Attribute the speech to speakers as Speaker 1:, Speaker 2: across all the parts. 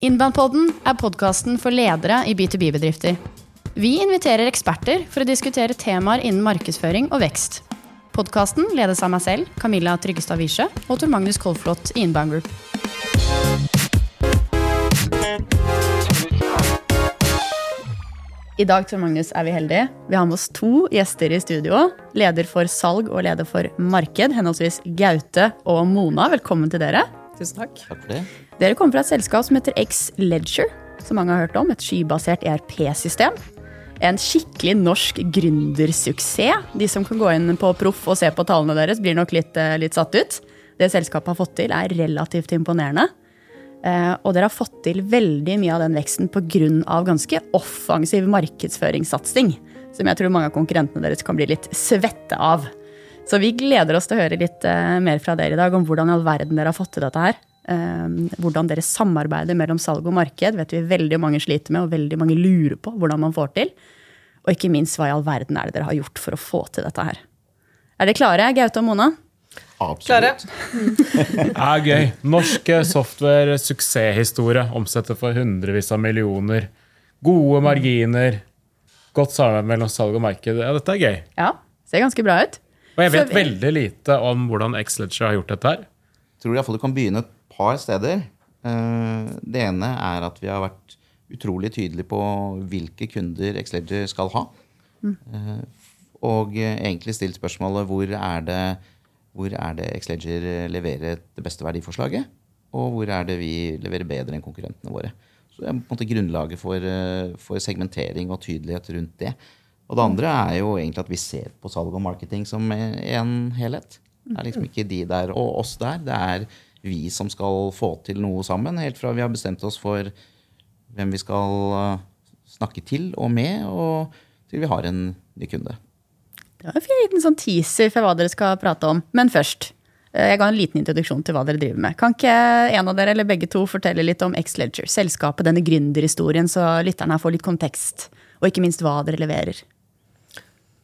Speaker 1: Innbandpodden er podkasten for ledere i B2B-bedrifter. Vi inviterer eksperter for å diskutere temaer innen markedsføring og vekst. Podkasten ledes av meg selv, Camilla Tryggestad Wiesche, og Tor Magnus Kolflot i Inbound Group. I dag Tor Magnus, er vi heldige. Vi har med oss to gjester i studio. Leder for salg og leder for marked, henholdsvis Gaute og Mona. Velkommen til dere.
Speaker 2: Tusen takk.
Speaker 3: Takk for det.
Speaker 1: Dere kommer fra et selskap som heter X-Ledger, som mange har hørt om. Et skybasert ERP-system. En skikkelig norsk gründersuksess. De som kan gå inn på Proff og se på tallene deres, blir nok litt, eh, litt satt ut. Det selskapet har fått til, er relativt imponerende. Eh, og dere har fått til veldig mye av den veksten pga. ganske offensiv markedsføringssatsing. Som jeg tror mange av konkurrentene deres kan bli litt svette av. Så vi gleder oss til å høre litt eh, mer fra dere i dag om hvordan i all verden dere har fått til dette her. Eh, hvordan dere samarbeider mellom salg og marked vet vi veldig mange sliter med, og veldig mange lurer på hvordan man får til. Og ikke minst hva i all verden er det dere har gjort for å få til dette her. Er dere klare, Gaute og Mona?
Speaker 3: Absolutt.
Speaker 4: det er gøy. Norske software suksesshistorie. Omsetter for hundrevis av millioner. Gode marginer. Godt samarbeid mellom salg og marked. Ja, dette er gøy.
Speaker 1: Ja, ser ganske bra ut.
Speaker 4: Og jeg vet
Speaker 1: Så vi-
Speaker 4: veldig lite om hvordan X-Ledger har gjort dette her.
Speaker 3: tror i hvert fall du kan begynne par steder. Eh, Det ene er at vi har vært utrolig tydelige på hvilke kunder Xledger skal ha. Mm. Og egentlig stilt spørsmålet hvor er det, hvor er det Xledger leverer det beste verdiforslaget? Og hvor er det vi leverer bedre enn konkurrentene våre? Så det er på en måte grunnlaget for, eh, for segmentering og tydelighet rundt det. Og det andre er jo egentlig at vi ser på salg og marketing som en helhet. Det er liksom ikke de der og oss der. Det er vi som skal få til noe sammen, helt fra vi har bestemt oss for hvem vi skal eh, snakke til og med, og til vi har en ny kunde.
Speaker 1: Det var en fin liten sånn teaser for hva dere skal prate om. Men først, eh, jeg ga en liten introduksjon til hva dere driver med. Kan ikke en av dere eller begge to fortelle litt om X-Ledger, selskapet, denne gründerhistorien, så lytterne får litt kontekst? Og ikke minst hva dere leverer.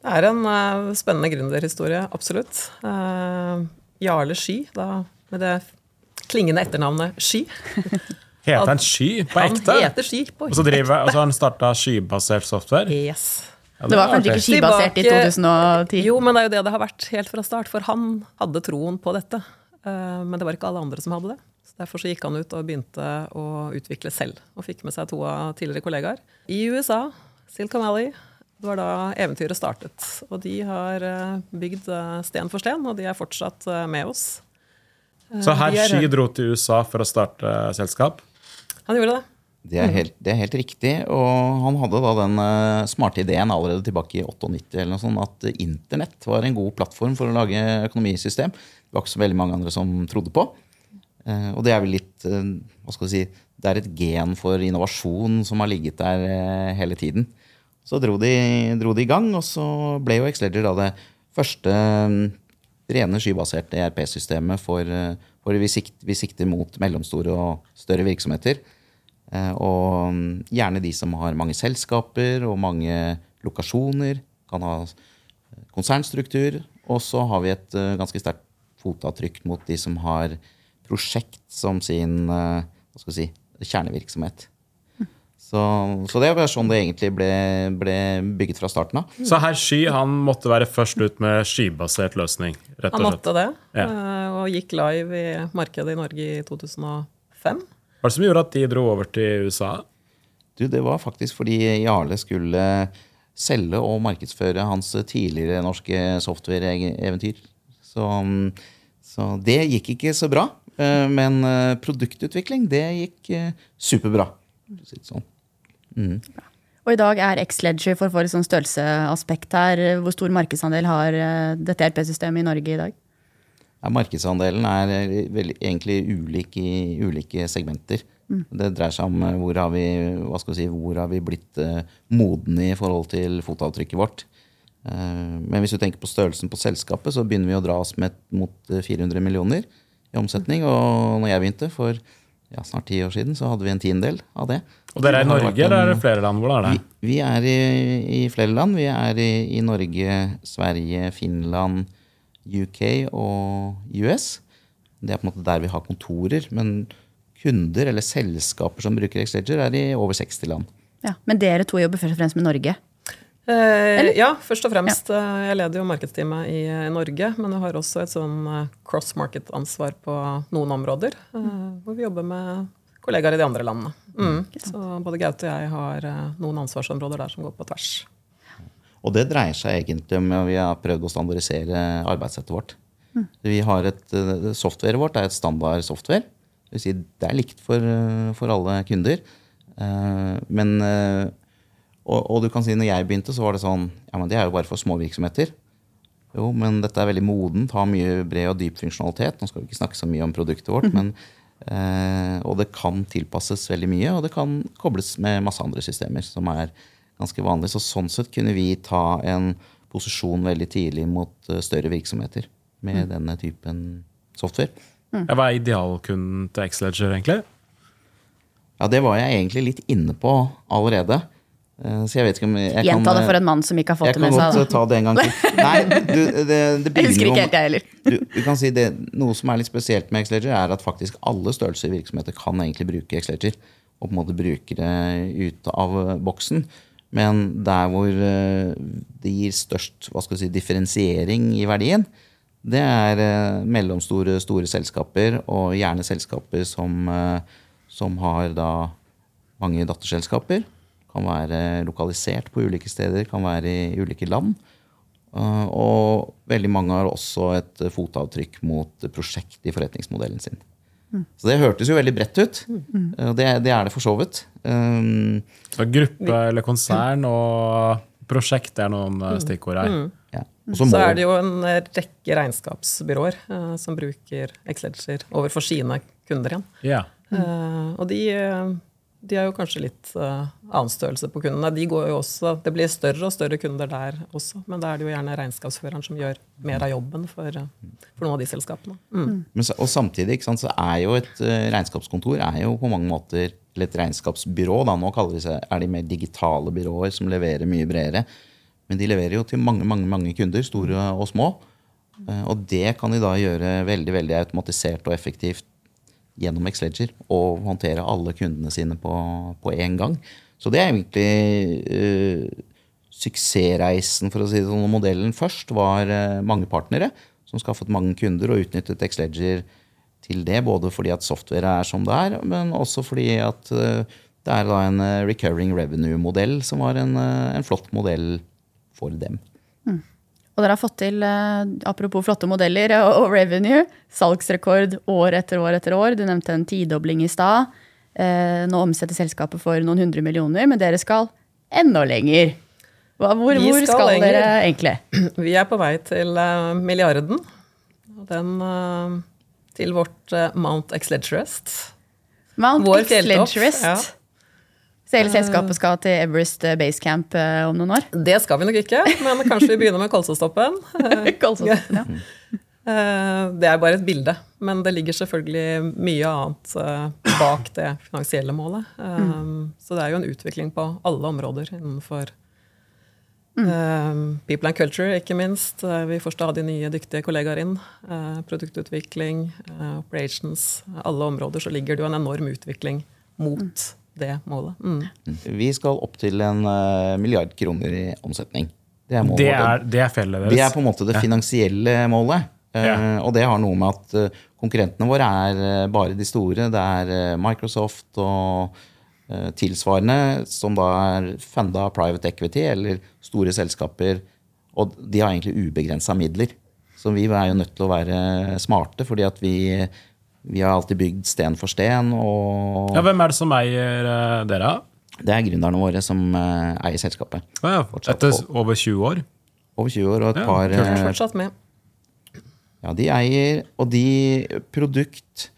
Speaker 2: Det er en uh, spennende gründerhistorie, absolutt. Uh, Jarle Sky, da, med det klingende etternavnet Sky.
Speaker 4: Heter han Sky på ekte?
Speaker 2: Han heter Sky på
Speaker 4: Og så driver, og så har han starta skybasert software?
Speaker 2: Yes.
Speaker 4: Ja,
Speaker 1: Det var kanskje ikke skybasert i 2010?
Speaker 2: Jo, men det er jo det det har vært helt fra start, for han hadde troen på dette. Eh, Men det var ikke alle andre som hadde det. Så Derfor så gikk han ut og begynte å utvikle selv, og fikk med seg to av tidligere kollegaer. I USA, Silicon Valley, det var da eventyret startet. Og de har eh, bygd eh, sten for sten, og de er fortsatt med oss. Eh,
Speaker 4: Så her
Speaker 2: er-
Speaker 4: Sky dro til USA for å starte selskap?
Speaker 2: Han gjorde det.
Speaker 3: Det er, helt, det er helt riktig. Og han hadde da den eh, smarte ideen allerede tilbake i 98 eller noe sånt, at eh, internett var en god plattform for å lage økonomisystem. Det var ikke så veldig mange andre som trodde på. Eh, og det er vel litt eh, hva skal vi si, Det er et gen for innovasjon som har ligget der eh, hele tiden. Så dro de, dro de i gang, og så ble jo Xledger da det første eh, rene skybaserte ERP-systemet for, eh, for vi, sikt, vi sikter mot mellomstore og større virksomheter. Eh, Og mm, gjerne de som har mange selskaper og mange lokasjoner. Kan ha eh, konsernstruktur. Og så har vi et eh, ganske sterkt fotavtrykk mot de som har prosjekt som sin eh, si, kjernevirksomhet. Så, så det var sånn det egentlig ble, ble bygget fra starten av.
Speaker 4: Så herr Sky han måtte være først ut med skybasert løsning, rett
Speaker 2: Han
Speaker 4: og slett.
Speaker 2: måtte det,
Speaker 4: Ja.
Speaker 2: eh, og gikk live i markedet i Norge i 2005.
Speaker 4: Hva er det som gjorde at de dro over til USA?
Speaker 3: Du, det var faktisk fordi Jarle skulle selge og markedsføre hans tidligere norske software-eventyr. Så, så det gikk ikke så bra. eh, Men eh, produktutvikling, det gikk superbra. for Sånn.
Speaker 1: Og i dag er X-Ledger, for å få et sånn størrelseaspekt her, hvor stor markedsandel har eh, dette RP-systemet i Norge i dag?
Speaker 3: Ja, markedsandelen er vel, egentlig ulik i ulike segmenter. Det dreier seg om eh, hvor har vi, hva skal si, hvor har vi blitt uh, modne i forhold til fotavtrykket vårt. Uh, men hvis du tenker på størrelsen på selskapet, så begynner vi å dra oss med mot eh, 400 millioner i omsetning. Og når jeg begynte for ja, snart ti år siden, så hadde vi en tiendedel av det.
Speaker 4: Og dere er i Norge,
Speaker 3: en-
Speaker 4: eller er det flere land? Hvordan er det?
Speaker 3: vi er i, i flere land. Vi er i, i Norge, Sverige, Finland, UK og US. Det er på en måte der vi har kontorer. Men kunder eller selskaper som bruker Exchanger, er i over 60 land.
Speaker 1: Ja, Men dere to jobber først og fremst med Norge?
Speaker 2: Eh, ja, først og fremst. Ja. Jeg leder jo markedsteamet i, i Norge, men jeg har også et sånn eh, cross-market-ansvar på noen områder. eh, Hvor vi jobber med kollegaer i de andre landene. Mm. Så både Gaute og jeg har eh, noen ansvarsområder der som går på tvers.
Speaker 3: Og det dreier seg egentlig om at vi har prøvd å standardisere arbeidssettet vårt. Vi har et, eh, Softwaret vårt er et standard software. Det, vil si det er likt for, eh, for alle kunder. Eh, Men eh, og, og du kan si når jeg begynte, så var det sånn Ja, men det er jo bare for små virksomheter. Jo, men dette er veldig modent, har mye bred og dyp funksjonalitet. Nå skal vi ikke snakke så mye om produktet vårt, men eh, Og det kan tilpasses veldig mye, og det kan kobles med masse andre systemer som er ganske vanlig. Så sånn sett kunne vi ta en posisjon veldig tidlig mot eh, større virksomheter med denne typen software.
Speaker 4: Mm. Hva er idealkunden til X-Ledger, egentlig?
Speaker 3: Ja, det var jeg egentlig litt inne på allerede. Eh, Så jeg vet ikke om jeg kan
Speaker 1: Gjenta det for en mann som ikke har fått det med seg.
Speaker 3: Jeg kan godt ta det en gang til. Nei, du, det, det
Speaker 1: Jeg husker ikke helt, jeg heller.
Speaker 3: du, du kan si det, Noe som er litt spesielt med Xledger, er at faktisk alle størrelser i virksomheter kan egentlig bruke Xledger. Og på en måte bruke det ut av eh, boksen. Men der hvor eh, det gir størst hva skal si, differensiering i verdien, det er eh, mellomstore store selskaper, og gjerne selskaper som, eh, som har da mange datterselskaper. Kan være lokalisert på ulike steder, kan være i ulike land. Uh, og veldig mange har også et fotavtrykk mot prosjekt i forretningsmodellen sin. Så det hørtes jo veldig bredt ut. og det, det er det for så vidt. Um,
Speaker 4: Så gruppe eller konsern og prosjekt er noen eh, stikkord her.
Speaker 3: ja. Og så
Speaker 2: er det jo en eh, rekke regnskapsbyråer uh, som bruker X-Ledger overfor sine kunder igjen.
Speaker 4: Ja.
Speaker 2: Uh, og de, eh, de er jo kanskje litt uh, annen størrelse på kundene. De går jo også, det blir større og større kunder der også, men da er det jo gjerne regnskapsføreren som gjør mer av jobben for, eh, for noen av de selskapene. Mm.
Speaker 3: Men, så- og samtidig ikke sant, så er jo et uh, regnskapskontor er jo på mange måter eller et regnskapsbyrå. Da. Nå kaller de seg, er de mer digitale byråer som leverer mye bredere. Men de leverer jo til mange mange, mange kunder, store og små. Eh, og det kan de da gjøre veldig veldig automatisert og effektivt gjennom Xledger og håndtere alle kundene sine på, på én gang. Så det er egentlig uh, suksessreisen, for å si det sånn. Modellen først var uh, mange partnere som skaffet mange kunder og utnyttet Xledger til det. Både fordi at softwaret er som det er, men også fordi at uh, det er da en recurring revenue-modell som var en, en flott modell for dem.
Speaker 1: Og dere har fått til, eh, apropos flotte modeller og, revenue, salgsrekord år etter år etter år. Du nevnte en tidobling i stad. Eh, nå omsetter selskapet for noen hundre millioner, men dere skal enda lenger. Hvor, hvor
Speaker 2: skal
Speaker 1: skal,
Speaker 2: lenger.
Speaker 1: dere egentlig?
Speaker 2: Vi er på vei til eh, milliarden. Den til vårt Mount X-Ledgerest.
Speaker 1: Mount
Speaker 2: Vår
Speaker 1: Så hele selskapet skal til Everest Base Basecamp eh, om noen år?
Speaker 2: Det skal vi nok ikke, men kanskje vi begynner med Kolsåstoppen. Eh,
Speaker 1: ja.
Speaker 2: eh, Det er bare et bilde, men det ligger selvfølgelig mye annet eh, bak det finansielle målet. Eh, Så det er jo en utvikling på alle områder innenfor eh, people and culture, ikke minst. Eh, Vi får stadig nye dyktige kollegaer inn. Eh, Produktutvikling, eh, operations. Alle områder så ligger det jo en enorm utvikling mot det målet. Mm.
Speaker 3: Vi skal opp til en uh, milliard kroner i omsetning. Det er målet.
Speaker 4: Det er, det er fjellet deres.
Speaker 3: Det er på en måte det finansielle målet. Uh,
Speaker 4: Ja.
Speaker 3: Og det har noe med at uh, konkurrentene våre er bare de store. Det er Microsoft og eh, tilsvarende, som da er funda private equity eller store selskaper. Og de har egentlig ubegrensa midler. Så vi er jo nødt til å være smarte, fordi at vi, vi har alltid bygd sten for sten. Og
Speaker 4: Ja, hvem er det som eier eh, dere?
Speaker 3: det er gründerne våre som eh, eier selskapet.
Speaker 4: Å ja, etter over 20 år?
Speaker 3: Over 20 år og et
Speaker 4: Ja,
Speaker 3: par
Speaker 4: kult.
Speaker 3: eh,
Speaker 2: Fortsatt med.
Speaker 3: Ja, de eier, og de produkt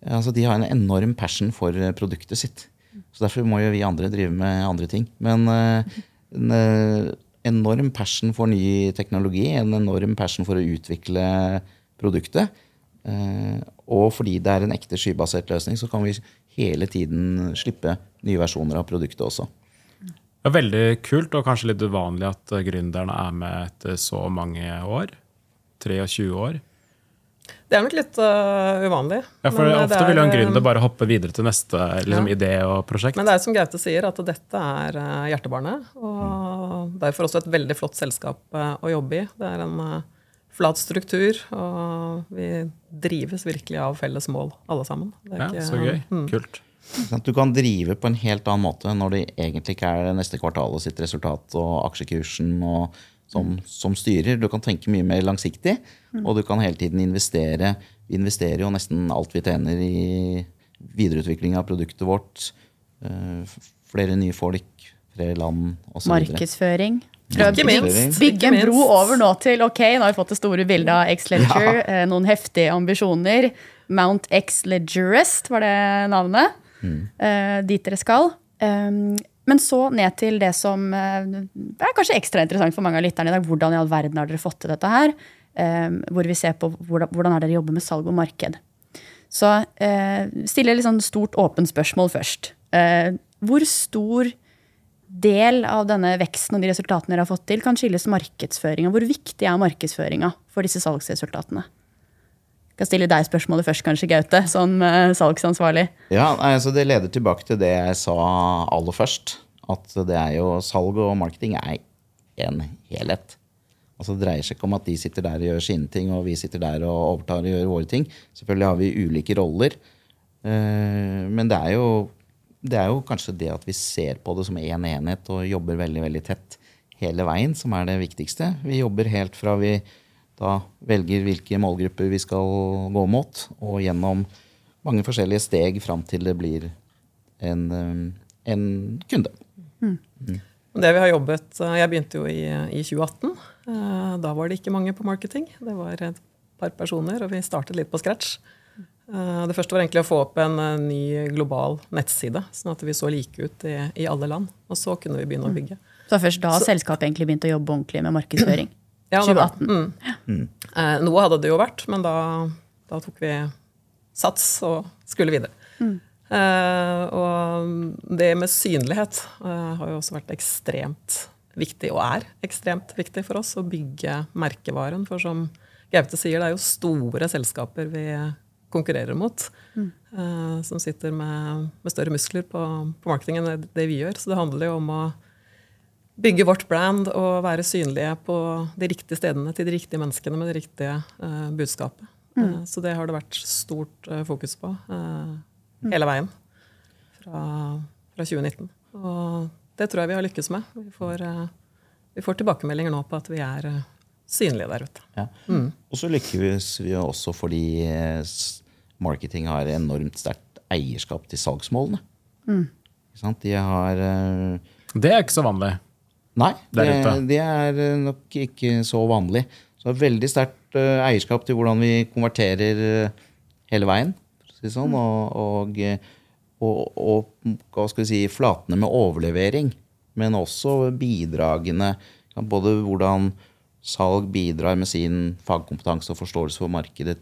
Speaker 3: Altså, de har en enorm passion for produktet sitt. Så derfor må jo vi andre drive med andre ting. Men en enorm passion for ny teknologi, en enorm passion for å utvikle produktet. Eh, Og fordi det er en ekte skybasert løsning, så kan vi hele tiden slippe nye versjoner av produktet også.
Speaker 4: Det er veldig kult og kanskje litt uvanlig at eh, gründerne er med etter så mange år. 23 år.
Speaker 2: Det er nok litt uh, uvanlig.
Speaker 4: Ja, for
Speaker 2: men, uh,
Speaker 4: Ofte
Speaker 2: det er,
Speaker 4: vil jo en gründer bare hoppe videre til neste liksom,
Speaker 2: Ja.
Speaker 4: idé og prosjekt.
Speaker 2: Men det er som Gaute sier, at dette er hjertebarnet. Og derfor også et veldig flott selskap uh, å jobbe i. Det er en uh, flat struktur, og vi drives virkelig av felles mål, alle sammen. Det er
Speaker 4: ja,
Speaker 2: ikke-
Speaker 4: så gøy.
Speaker 2: Mm.
Speaker 4: Kult.
Speaker 3: Du kan drive på en helt annen måte når det egentlig ikke er neste neste og sitt resultat og aksjekursen og som, som styrer. Du kan tenke mye mer langsiktig, og du kan hele tiden investere. Vi investerer jo nesten alt vi tjener i videreutvikling av produktet vårt. eh, Flere nye folk, flere land osv.
Speaker 1: Markedsføring. Prøv
Speaker 2: Ikke minst.
Speaker 1: Bygge en bro over nå til ok, nå har vi fått det store bildet av X-Ledger. Ja. Noen heftige ambisjoner. Mount X-Ledgerest var det navnet. eh, dit dere skal. Um, men så ned til det som eh, er kanskje ekstra interessant for mange av lytterne i dag. Hvordan i all verden har dere fått til dette her? Um, hvor vi ser på hvordan, hvordan er dere jobber med salg og marked. Så eh, stiller litt sånn stort, åpent spørsmål først. Eh, hvor stor del av denne veksten og de resultatene dere har fått til, kan skyldes markedsføringa? Hvor viktig er markedsføringa for disse salgsresultatene? Jeg kan stille deg spørsmålet først, kanskje, Gaute, som eh, salgsansvarlig.
Speaker 3: Ja, altså Det leder tilbake til det jeg sa aller først. At det er jo salg og marketing er en helhet. Altså Det dreier seg ikke om at de sitter der og gjør sine ting, og vi sitter der og overtar og gjør våre ting. Selvfølgelig har vi ulike roller. Eh, Men det er jo, det er jo kanskje det at vi ser på det som én en enhet og jobber veldig veldig tett hele veien, som er det viktigste. Vi jobber helt fra vi da velger hvilke målgrupper vi skal gå mot, og gjennom mange forskjellige steg fram til det blir en, eh, en kunde.
Speaker 2: Det vi har jobbet, eh, Jeg begynte jo i, i 2018. Eh, Da var det ikke mange på marketing. Det var et par personer, og vi startet litt på scratch. Eh, Det første var egentlig å få opp en eh, ny global nettside, sånn at vi så like ut i, i alle land. Og så kunne vi begynne å bygge.
Speaker 1: Så det var først da selskapet egentlig begynte å jobbe ordentlig med markedsføring.
Speaker 2: Ja, 2018. var-
Speaker 1: 2018.
Speaker 2: Mm. Eh, Noe hadde det jo vært, men da, da tok vi sats og skulle videre. Eh, og det med synlighet eh, har jo også vært ekstremt viktig, og er ekstremt viktig for oss, å bygge merkevaren. For som Gaute sier, det er jo store selskaper vi konkurrerer mot, eh, som sitter med, med større muskler på, på marketing enn det vi gjør. Så det handler jo om å bygge vårt brand og være synlige på de riktige stedene til de riktige menneskene med det riktige eh, budskapet. Eh, så det har det vært stort eh, fokus på eh, hele veien fra, fra 2019. Og det tror jeg vi har lykkes med. Vi får, eh, vi får tilbakemeldinger nå på at vi er synlige der ute.
Speaker 3: Ja. Og så lykkes vi også fordi marketing har enormt sterkt eierskap til salgsmålene. Ikke sant? De har eh,
Speaker 4: Det er ikke så vanlig.
Speaker 3: Nei, det, det er eh, nok ikke så vanlig. Så det er veldig sterkt eh, eierskap til hvordan vi konverterer hele veien. Si sånn, og, og, og, og hva skal vi si, flatene med overlevering. Men også bidragene. Både hvordan salg bidrar med sin fagkompetanse og forståelse for markedet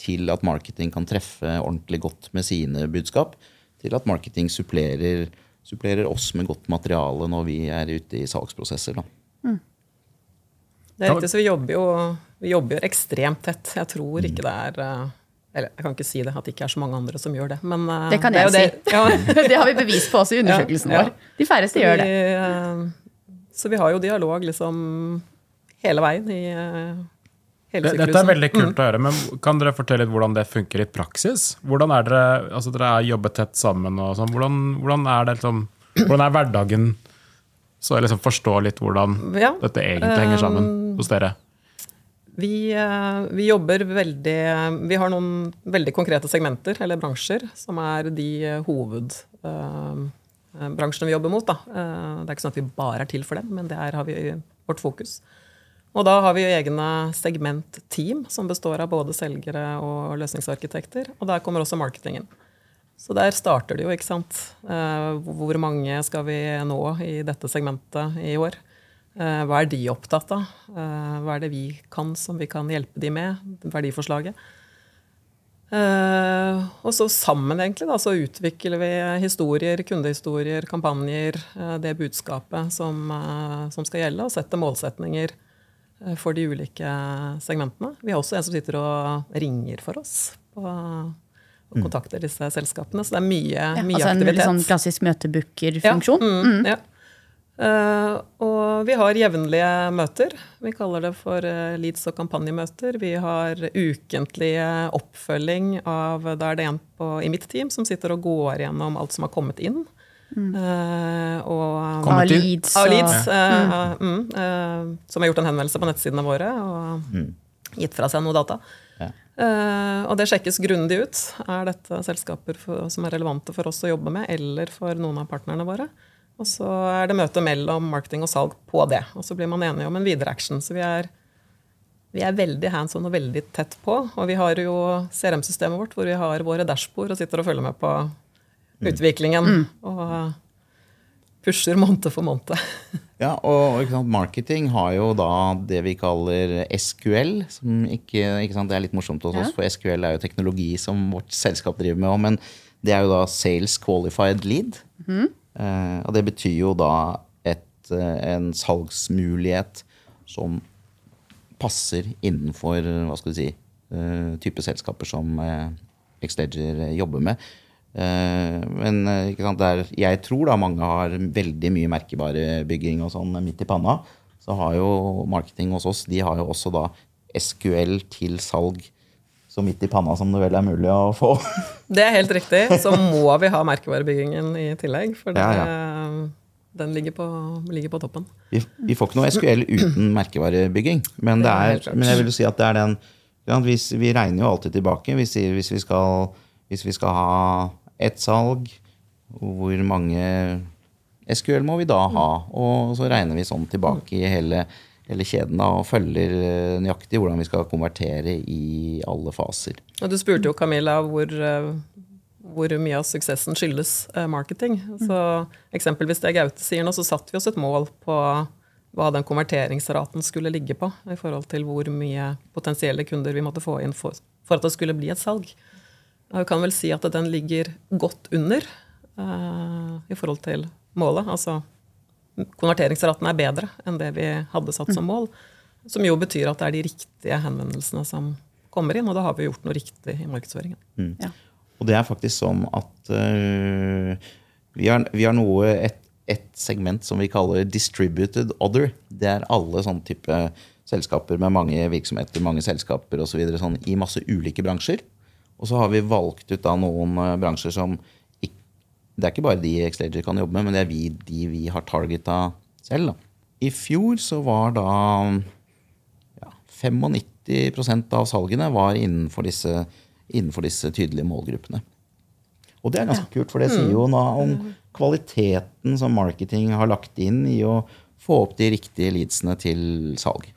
Speaker 3: til at marketing kan treffe ordentlig godt med sine budskap. Til at marketing supplerer, supplerer oss med godt materiale når vi er ute i salgsprosesser. Da.
Speaker 2: Det er riktig, så vi jobber jo vi jobber jo ekstremt tett. Jeg tror ikke det er eh, Eller jeg kan ikke si det, at det ikke er så mange andre som gjør det. Men eh,
Speaker 1: Det kan jeg
Speaker 2: det
Speaker 1: si.
Speaker 2: Ja,
Speaker 1: det har vi bevis på også i undersøkelsen
Speaker 2: Ja, ja.
Speaker 1: vår. De færreste gjør det.
Speaker 2: Eh, så vi har jo dialog liksom hele veien i hele
Speaker 4: Det- Dette er veldig kult å høre, men kan dere fortelle litt hvordan det funker i praksis? Hvordan er dere, altså dere er jobbet tett sammen og sånn. Hvordan, hvordan er det liksom, hvordan er hverdagen? Så jeg liksom forstår litt hvordan
Speaker 2: Ja,
Speaker 4: dette egentlig henger sammen hos dere.
Speaker 2: Vi, eh, vi jobber veldig Vi har noen veldig konkrete segmenter, eller bransjer, som er de eh, hovedbransjene vi jobber mot. Da. Eh, Det er ikke sånn at vi bare er til for dem, men der har vi vårt fokus. Og da har vi jo egne segmentteam som består av både selgere og løsningsarkitekter. Og der kommer også marketingen. Så der starter det jo, ikke sant. Eh, Hvor mange skal vi nå i dette segmentet i år? Eh, Hva er de opptatt av? Eh, Hva er det vi kan som vi kan hjelpe de med? Verdiforslaget. Eh, Og så sammen egentlig da, så utvikler vi historier, kundehistorier, kampanjer, det budskapet som, som skal gjelde, og setter målsetninger for de ulike segmentene. Vi har også en som sitter og ringer for oss på, og kontakter disse selskapene. Så det er mye,
Speaker 1: Ja,
Speaker 2: mye
Speaker 1: altså en
Speaker 2: aktivitet.
Speaker 1: sånn klassisk møtebooker-funksjon.
Speaker 2: Ja, mm, ja. Uh, og vi har jevnlige møter. Vi kaller det for eh, leads- og kampanjemøter. Vi har ukentlige oppfølging av Da er det en på, i mitt team som sitter og går gjennom alt som har kommet inn. Eh, og
Speaker 4: Alids.
Speaker 1: Av
Speaker 2: uh, eh, mm, uh, som har gjort en henvendelse på nettsidene våre og gitt fra seg noe data.
Speaker 3: Ja.
Speaker 2: Eh, og det sjekkes grundig ut. Er dette selskaper for, som er relevante for oss å jobbe med, eller for noen av partnerne våre? Og så er det møte mellom marketing og salg på det. Og så blir man enige om en videre action. Så vi er, vi er veldig hands on og veldig tett på. Og vi har jo CRM-systemet vårt hvor vi har våre dashbord og sitter og følger med på utviklingen. Og pusher måned for måned.
Speaker 3: Ja, og sant, marketing har jo da det vi kaller SQL. Som ikke, ikke sant, det er litt morsomt hos oss, for SQL er jo teknologi som vårt selskap driver med. Men det er jo da Sales Qualified Lead. Eh, og det betyr jo da et, eh, en salgsmulighet som passer innenfor hva skal vi si, eh, type selskaper som eh, Xleger jobber med. Eh, men eh, ikke sant, det er, jeg tror da mange har veldig mye merkevarebygging og sånn midt i panna. Så har jo marketing hos oss de har jo også da SQL til salg så midt i panna som det vel er mulig å få.
Speaker 2: Det er helt riktig. Så må vi ha merkevarebyggingen i tillegg. For det,
Speaker 3: Ja,
Speaker 2: den ligger på, ligger på toppen.
Speaker 3: Vi, vi får ikke noe SQL uten merkevarebygging. Men, det
Speaker 2: er
Speaker 3: men jeg vil jo si at det er den ja, vi, vi regner jo alltid tilbake. Vi sier hvis vi skal, hvis vi skal ha ett salg, hvor mange SQL må vi da ha? Og så regner vi sånn tilbake i hele, hele kjeden og følger eh, nøyaktig hvordan vi skal konvertere i alle faser.
Speaker 2: Og du spurte jo Camilla hvor, eh, hvor mye av suksessen skyldes eh, marketing. Så eksempelvis det Gaute sier nå, så satte vi oss et mål på hva den konverteringsraten skulle ligge på i forhold til hvor mye potensielle kunder vi måtte få inn for, for at det skulle bli et salg. Jeg kan vel si at den ligger godt under uh, i forhold til målet. Altså konverteringsraten er bedre enn det vi hadde satt som mål. Som jo betyr at det er de riktige henvendelsene som kommer inn, og da har vi gjort noe riktig i markedsføringen.
Speaker 1: Ja.
Speaker 3: Og det er faktisk sånn at uh, vi, har, vi har noe, et, et segment som vi kaller distributed other. Det er alle sånne type selskaper med mange virksomheter, mange selskaper og så videre, sånn, i masse ulike bransjer. Og så har vi valgt ut da noen øh, bransjer som ikke, Det er ikke bare de Xlager kan jobbe med, men det er vi, de vi har targeta selv. Da. I fjor så var da ja, 95% av salgene var innenfor disse, innenfor disse tydelige målgruppene. Og det er ganske kult, for det sier jo noe om kvaliteten som marketing har lagt inn i å få opp de riktige leadsene til salg.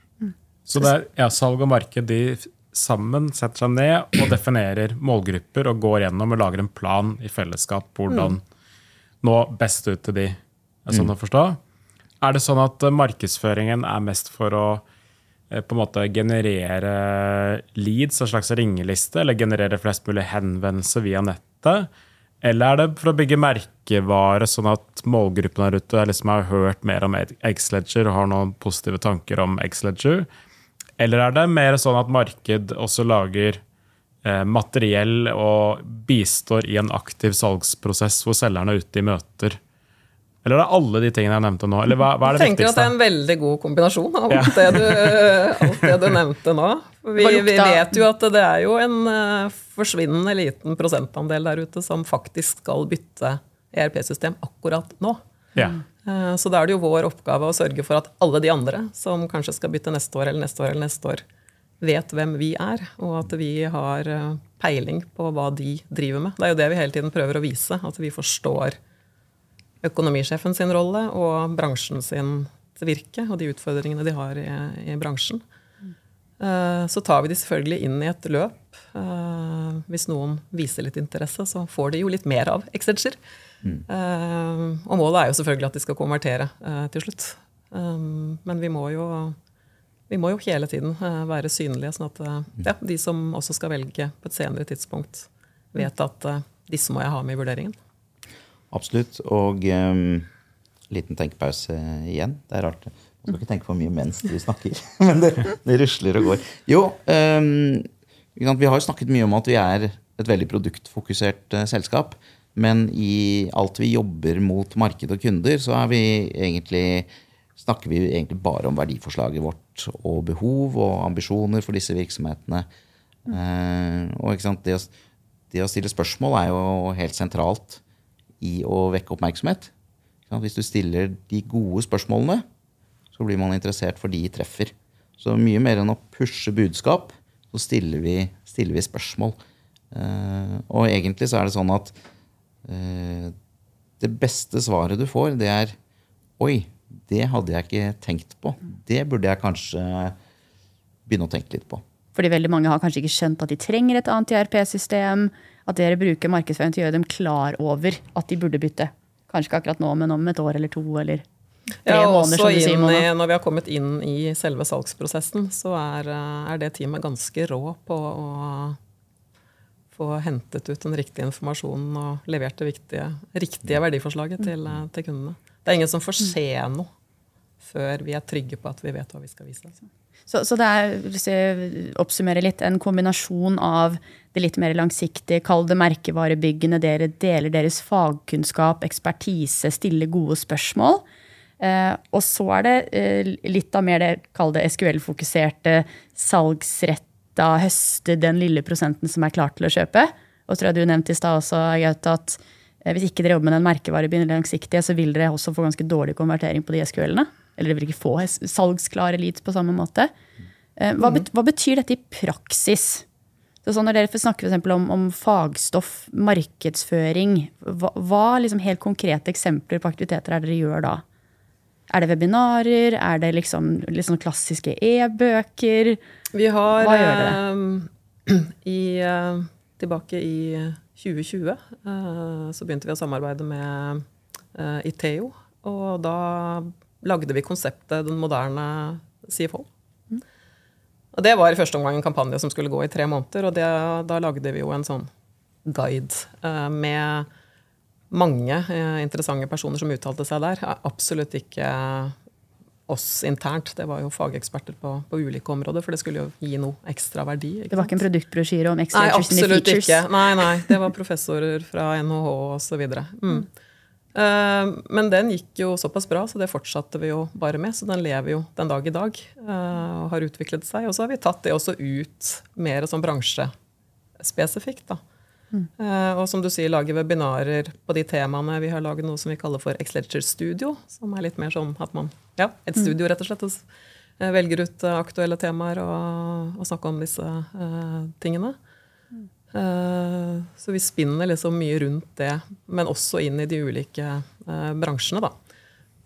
Speaker 4: Så det er ja, salg og marked de sammen setter seg ned og definerer målgrupper og går gjennom og lager en plan i fellesskap hvordan nå best ut til de. Er sånn å forstå? Er det sånn at eh, markedsføringen er mest for å eh, på en måte generere leads, en slags ringeliste, eller generere flest mulig henvendelser via nettet? Eller er det for å bygge merkevare, sånn at målgruppen der ute liksom har hørt mer om X-Ledger og har noen positive tanker om X-Ledger? Eller er det mer sånn at marked også lager eh, materiell og bistår i en aktiv salgsprosess hvor selgerne er ute i møter? Eller er det alle de tingene jeg nevnte nå? Eller hva, hva er det
Speaker 2: Jeg tenker at det er en veldig god kombinasjon av alt, det, du, alt det du nevnte nå. Vi, vi vet jo at det er jo en eh, forsvinnende liten prosentandel der ute som faktisk skal bytte ERP-system akkurat nå.
Speaker 4: Ja.
Speaker 2: Eh, Så da er det jo vår oppgave å sørge for at alle de andre som kanskje skal bytte neste år eller neste år eller neste år, vet hvem vi er, og at vi har eh, peiling på hva de driver med. Det er jo det vi hele tiden prøver å vise, at vi forstår økonomisjefen sin rolle og bransjen sin virke og de utfordringene de har i, i bransjen. Eh, Så tar vi de selvfølgelig inn i et løp. Eh, Hvis noen viser litt interesse, så får de jo litt mer av Exedger. Eh, Og målet er jo selvfølgelig at de skal konvertere til slutt. Men vi må jo, vi må jo hele tiden være synlige, sånn at ja, de som også skal velge på et senere tidspunkt, vet at disse må jeg ha med i vurderingen.
Speaker 3: Absolutt. Og um, liten tenkepause igjen. Det er rart. Man skal ikke tenke for mye mens du snakker, men det, det rusler og går. Jo, um, vi har snakket mye om at vi er et veldig produktfokusert uh, selskap. Men i alt vi jobber mot marked og kunder, så vi egentlig, snakker vi egentlig bare om verdiforslaget vårt og behov og ambisjoner for disse virksomhetene. Uh, og det å, det, å, stille spørsmål er jo helt sentralt i å vekke oppmerksomhet. Hvis du stiller de gode spørsmålene, så blir man interessert for de treffer. Så mye mer enn å pushe budskap, så stiller vi, stiller vi spørsmål. Uh, og egentlig så er det sånn at uh, det beste svaret du får, det er Oi, det hadde jeg ikke tenkt på. Det burde jeg kanskje begynne å tenke litt på.
Speaker 1: Fordi veldig mange har kanskje ikke skjønt at de trenger et annet IRP-system. At dere bruker markedsføring til å gjøre dem klar over at de burde bytte. Kanskje ikke akkurat nå, men om et år eller to eller tre
Speaker 2: ja,
Speaker 1: måneder. som du sier,
Speaker 2: Når vi har kommet inn i selve salgsprosessen, så er, eh, er, det teamet ganske rå på å få hentet ut den riktige informasjonen og levert det viktige, riktige verdiforslaget til, eh, til, kundene. Det er ingen som får se noe før vi er trygge på at vi vet hva vi skal vise.
Speaker 1: Så, så det er, hvis jeg oppsummerer litt, en kombinasjon av det litt mer langsiktige, kall det merkevarebyggende, dere deler deres fagkunnskap, ekspertise, stiller gode spørsmål. Eh, og så er det eh, litt av mer det, kall det SQL-fokuserte, salgsretta, høste den lille prosenten som er klar til å kjøpe. Og tror jeg du nevnte i stad også, Gaute, at eh, hvis ikke dere jobber med den merkevarebyggende langsiktige, så vil dere også få ganske dårlig konvertering på de SQL-ene. Eller dere vil ikke få salgsklare leads på samme måte. Hva, bet, hva betyr dette i praksis? Så sånn når dere snakker for om, om fagstoff, markedsføring, hva, hva liksom helt konkrete eksempler på aktiviteter er dere gjør da? Er det webinarer? Er det liksom, liksom klassiske e-bøker?
Speaker 2: Vi har Hva gjør dere? Uh, i, uh, tilbake i 2020 uh, så begynte vi å samarbeide med Iteo. Og da lagde vi konseptet Den moderne CFO. Mm. Og det var i første omgang en kampanje som skulle gå i tre måneder. Og det, da lagde vi jo en sånn guide eh, med mange eh, interessante personer som uttalte seg der. Absolutt ikke oss internt. Det var jo fageksperter på, på, ulike områder, for det skulle jo gi noe ekstra verdi.
Speaker 1: det var ikke en produktbrosjyre om extra
Speaker 2: nei, absolutt Ikke. Nei, nei. Det var professorer fra NHH osv. Mm. Eh, men den gikk jo såpass bra, så det fortsatte vi jo bare med. Så den lever jo den dag i dag eh, og har utviklet seg. Og så har vi tatt det også ut mer som bransjespesifikt. da. Mm. Uh, og som du sier, lage webinarer på de temaene. Vi har laget noe som vi kaller for X-Ledger Studio. Som er litt mer sånn at man Ja, et mm. studio, rett og slett. Og uh, velger ut uh, aktuelle temaer og, og snakker om disse tingene. Eh, så vi spinner liksom mye rundt det, men også inn i de ulike uh, bransjene, da.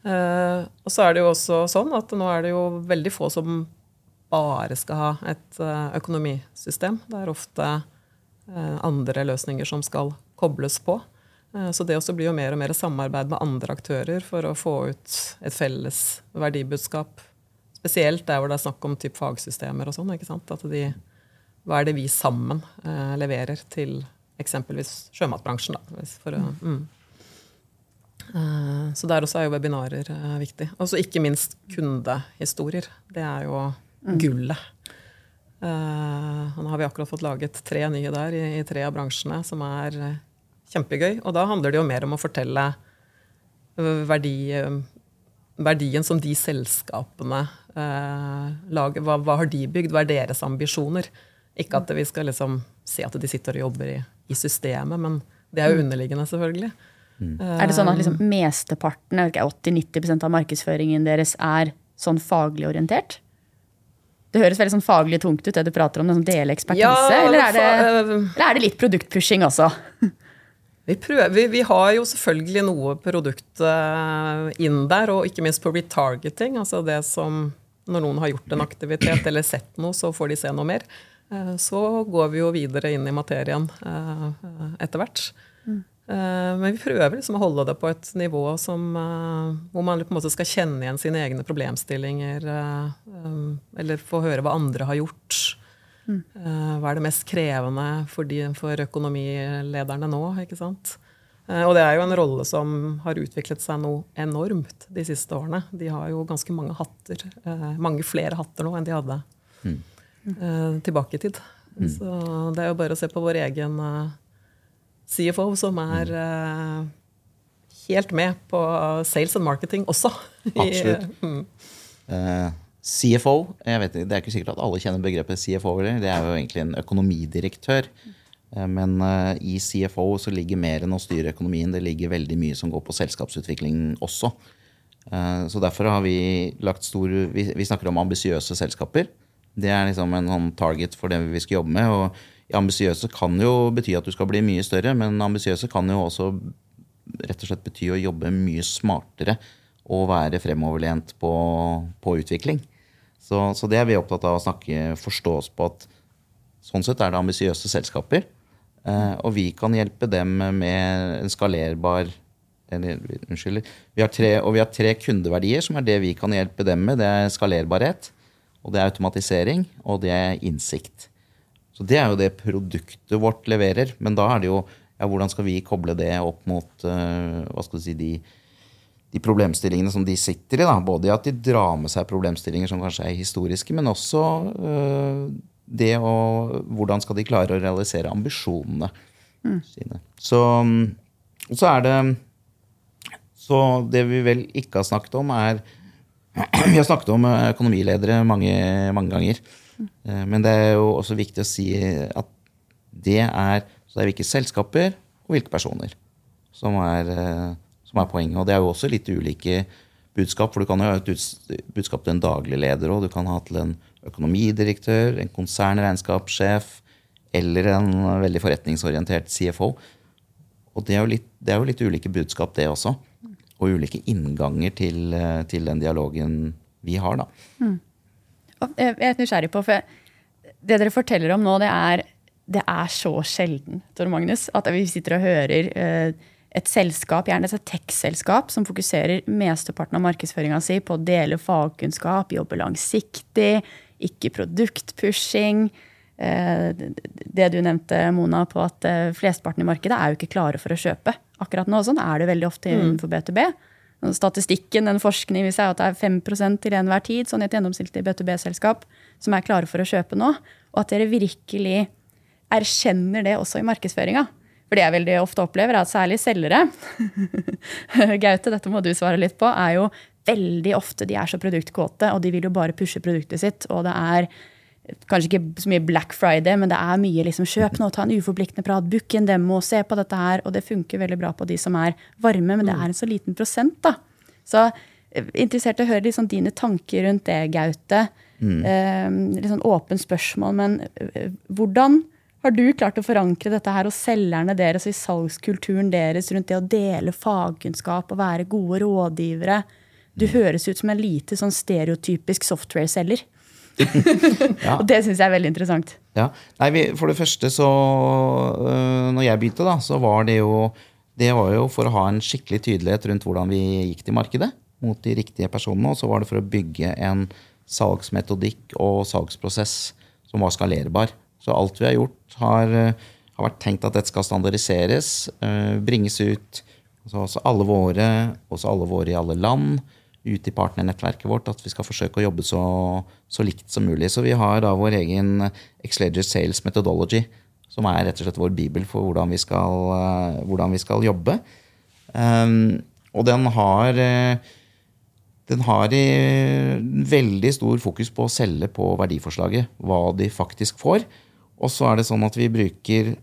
Speaker 2: Eh, og så er det jo også sånn at nå er det jo veldig få som bare skal ha et økonomisystem. Det er ofte andre løsninger som skal kobles på. Så det også blir jo mer og mer samarbeid med andre aktører for å få ut et felles verdibudskap. Spesielt der hvor det er snakk om typ fagsystemer og sånn. ikke sant? At de hva er det vi sammen eh, leverer til eksempelvis sjømatbransjen? Da, for, mm. uh, så der også er jo webinarer uh, viktig. Og så ikke minst kundehistorier. Det er jo mm. gullet. Uh, nå har vi akkurat fått laget tre nye der i, i tre av bransjene, som er kjempegøy. Og da handler det jo mer om å fortelle verdi, verdien som de selskapene lager. Hva, hva, har de bygd? Hva er deres ambisjoner? Ikke at vi skal liksom se at de sitter og jobber i, i systemet, men det er jo mm. underliggende, selvfølgelig.
Speaker 1: Mm. Er det sånn at liksom mesteparten, 80-90% av markedsføringen deres er sånn faglig orientert? Det høres veldig sånn faglig tungt ut, det du prater om, sånn dele ekspertise. Ja, eller, er det, eller, er det, litt produktpushing også?
Speaker 2: Vi, prøver, vi, vi, har jo selvfølgelig noe produkt inn der, og ikke minst på retargeting. Altså det som når noen har gjort en aktivitet eller sett noe, så får de se noe mer. Eh, så går vi jo videre inn i materien etter hvert. Mm. Eh, men vi prøver liksom å holde det på et nivå som, hvor man på en måte skal kjenne igjen sine egne problemstillinger. Eller få høre hva andre har gjort. Mm. Hva er det mest krevende for, de, for økonomilederne nå? ikke sant? Eh, Og det er jo en rolle som har utviklet seg noe enormt de siste årene. De har jo ganske mange hatter, eh, mange flere hatter nå enn de hadde mm. tilbake i tid. Så det er jo bare å se på vår egen eh, CFO, som er eh, helt med på sales and marketing også.
Speaker 3: Absolutt.
Speaker 2: mm.
Speaker 3: uh, CFO, jeg vet, det er ikke sikkert at alle kjenner begrepet CFO. Eller? Det er jo egentlig en økonomidirektør. Eh, Men uh, i CFO så ligger mer enn å styre økonomien. Det ligger veldig mye som går på selskapsutvikling også. Eh, Så derfor har vi lagt stor Vi, vi snakker om ambisiøse selskaper. Det er liksom en sånn target for det vi skal jobbe med. Og ambisiøse kan jo bety at du skal bli mye større, men ambisiøse kan jo også rett og slett bety å jobbe mye smartere og være fremoverlent på, på utvikling. Så, så det er vi opptatt av å snakke, forstå oss på at sånn sett er det ambisiøse selskaper. Eh, og vi kan hjelpe dem med en skalerbar Unnskyld. Vi har tre, og vi har tre kundeverdier som er det vi kan hjelpe dem med. Det er skalerbarhet, og det er automatisering, og det er innsikt. Så det er jo det produktet vårt leverer. Men da er det jo ja, hvordan skal vi koble det opp mot uh, hva skal du si, de, de problemstillingene som de sitter i. Da. Både i at de drar med seg problemstillinger som kanskje er historiske, men også uh, det å Hvordan skal de klare å realisere ambisjonene sine. Så, mm, og så er det Så det vi vel ikke har snakket om, er Vi har snakket om eh, økonomiledere mange, mange ganger. Eh, Men det er jo også viktig å si at det er, det er hvilke selskaper og hvilke personer som er, eh, som er poenget. Og det er jo også litt ulike budskap, for du kan jo ha et budskap til en daglig leder og du kan ha til en økonomidirektør, en konsernregnskapssjef eller en veldig forretningsorientert CFO. Og det er, jo litt, er jo litt ulike budskap, det også. Og ulike innganger til, eh, til den dialogen vi har, da.
Speaker 1: Og Jeg er litt nysgjerrig på, for det dere forteller om nå, det er, det er så sjelden, Tor Magnus, at vi sitter og hører eh, et selskap, gjerne et tech-selskap, som fokuserer mesteparten av markedsføringa si på å dele fagkunnskap, jobbe langsiktig, ikke produktpushing. Eh, Det du nevnte, Mona, på at eh, flesteparten i markedet er jo ikke klare for å kjøpe. Akkurat nå sånn er det veldig ofte innenfor B2B. Statistikken, den forskning viser at det er 5% til enhver tid sånn i et gjennomsnittlig B2B-selskap som er klare for å kjøpe nå. Og at dere virkelig erkjenner det også i markedsføringa. For det jeg veldig ofte opplever, er at særlig selgere Gaute, dette må du svare litt på, er jo veldig ofte de er så produktkåte, og de vil jo bare pushe produktet sitt. Og det er kanskje ikke så mye Black Friday, men det er mye liksom kjøp nå, ta en uforpliktende prat, book en demo, se på dette her. Og det funker veldig bra på de som er varme, men det er en så liten prosent, da. Så eh, interessert i å høre liksom dine tanker rundt det, Gaute. Eh, litt sånn åpent spørsmål, men eh, hvordan har du klart å forankre dette her hos selgerne deres og i salgskulturen deres rundt det å dele fagkunnskap og være gode rådgivere? Du høres ut som en lite sånn stereotypisk software-selger.
Speaker 3: Ja.
Speaker 1: Og det syns jeg er veldig interessant.
Speaker 3: Ja. Nei, vi, for det første så øh, Når jeg begynte, da, så var det jo Det var jo for å ha en skikkelig tydelighet rundt hvordan vi gikk til markedet mot de riktige personene. Og så var det for å bygge en salgsmetodikk og salgsprosess som var skalerbar. Så alt vi har gjort, har, øh, har vært tenkt at dette skal standardiseres, øh, bringes ut. Altså alle våre, også alle våre i alle land ut i partnernettverket vårt at vi skal forsøke å jobbe så, så likt som mulig. Så vi har da vår egen Exleger Sales Methodology, som er rett og slett vår bibel for hvordan vi skal, eh, hvordan vi skal jobbe. Um, og den har eh, den har i veldig stor fokus på å selge på verdiforslaget, hva de faktisk får. Og så er det sånn at vi bruker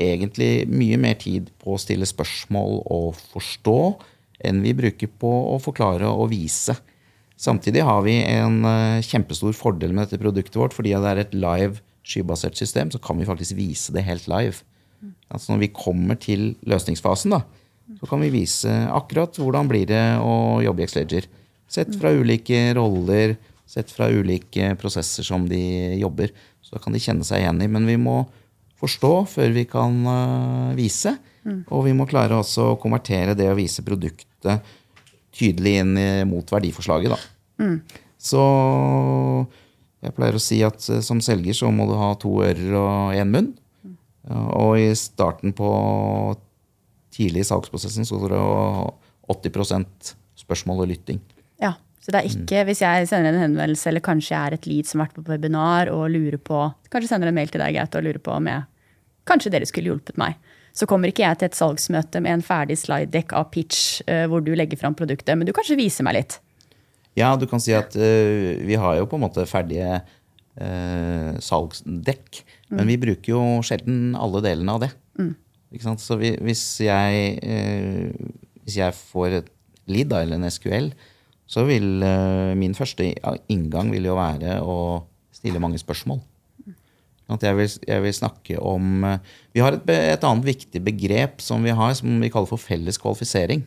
Speaker 3: egentlig mye mer tid på å stille spørsmål og forstå enn vi bruker på å forklare og vise. Samtidig har vi en eh, kjempestor fordel med dette produktet vårt, fordi det er et live skybasert system, så kan vi faktisk vise det helt live. Altså når vi kommer til løsningsfasen, da, så kan vi vise akkurat hvordan blir det å jobbe i Xledger. Sett fra ulike roller, sett fra ulike prosesser som de jobber. Så kan de kjenne seg igjen i. Men vi må forstå før vi kan øh, vise. Og vi må klare også å konvertere det å vise produktet tydelig inn mot verdiforslaget. Da. Så jeg pleier å si at eh, som selger så må du ha to ører og én munn. Og i starten på tidlig i salgsprosessen så er det 80% spørsmål og lytting.
Speaker 1: Ja, så det er ikke hvis jeg sender en henvendelse, eller kanskje jeg er et lead som har vært på webinar og lurer på Kanskje sender en mail til deg, Gaute, og lurer på om jeg Kanskje dere skulle hjulpet meg. Så kommer ikke jeg til et salgsmøte med en ferdig slide-dekk av pitch uh, hvor du legger fram produktet, men du kanskje viser meg litt.
Speaker 3: Ja, du kan si at uh, vi har jo på en måte ferdige uh, salgsdekk, mm. men vi bruker jo sjelden alle delene av det. Mm. Så vi, hvis, jeg, hvis jeg får et lead eller en SQL, så vil min første inngang vil jo være å stille mange spørsmål. Jeg vil, jeg vil, snakke om Vi har et, et, annet viktig begrep som vi har, som vi kaller for felles kvalifisering.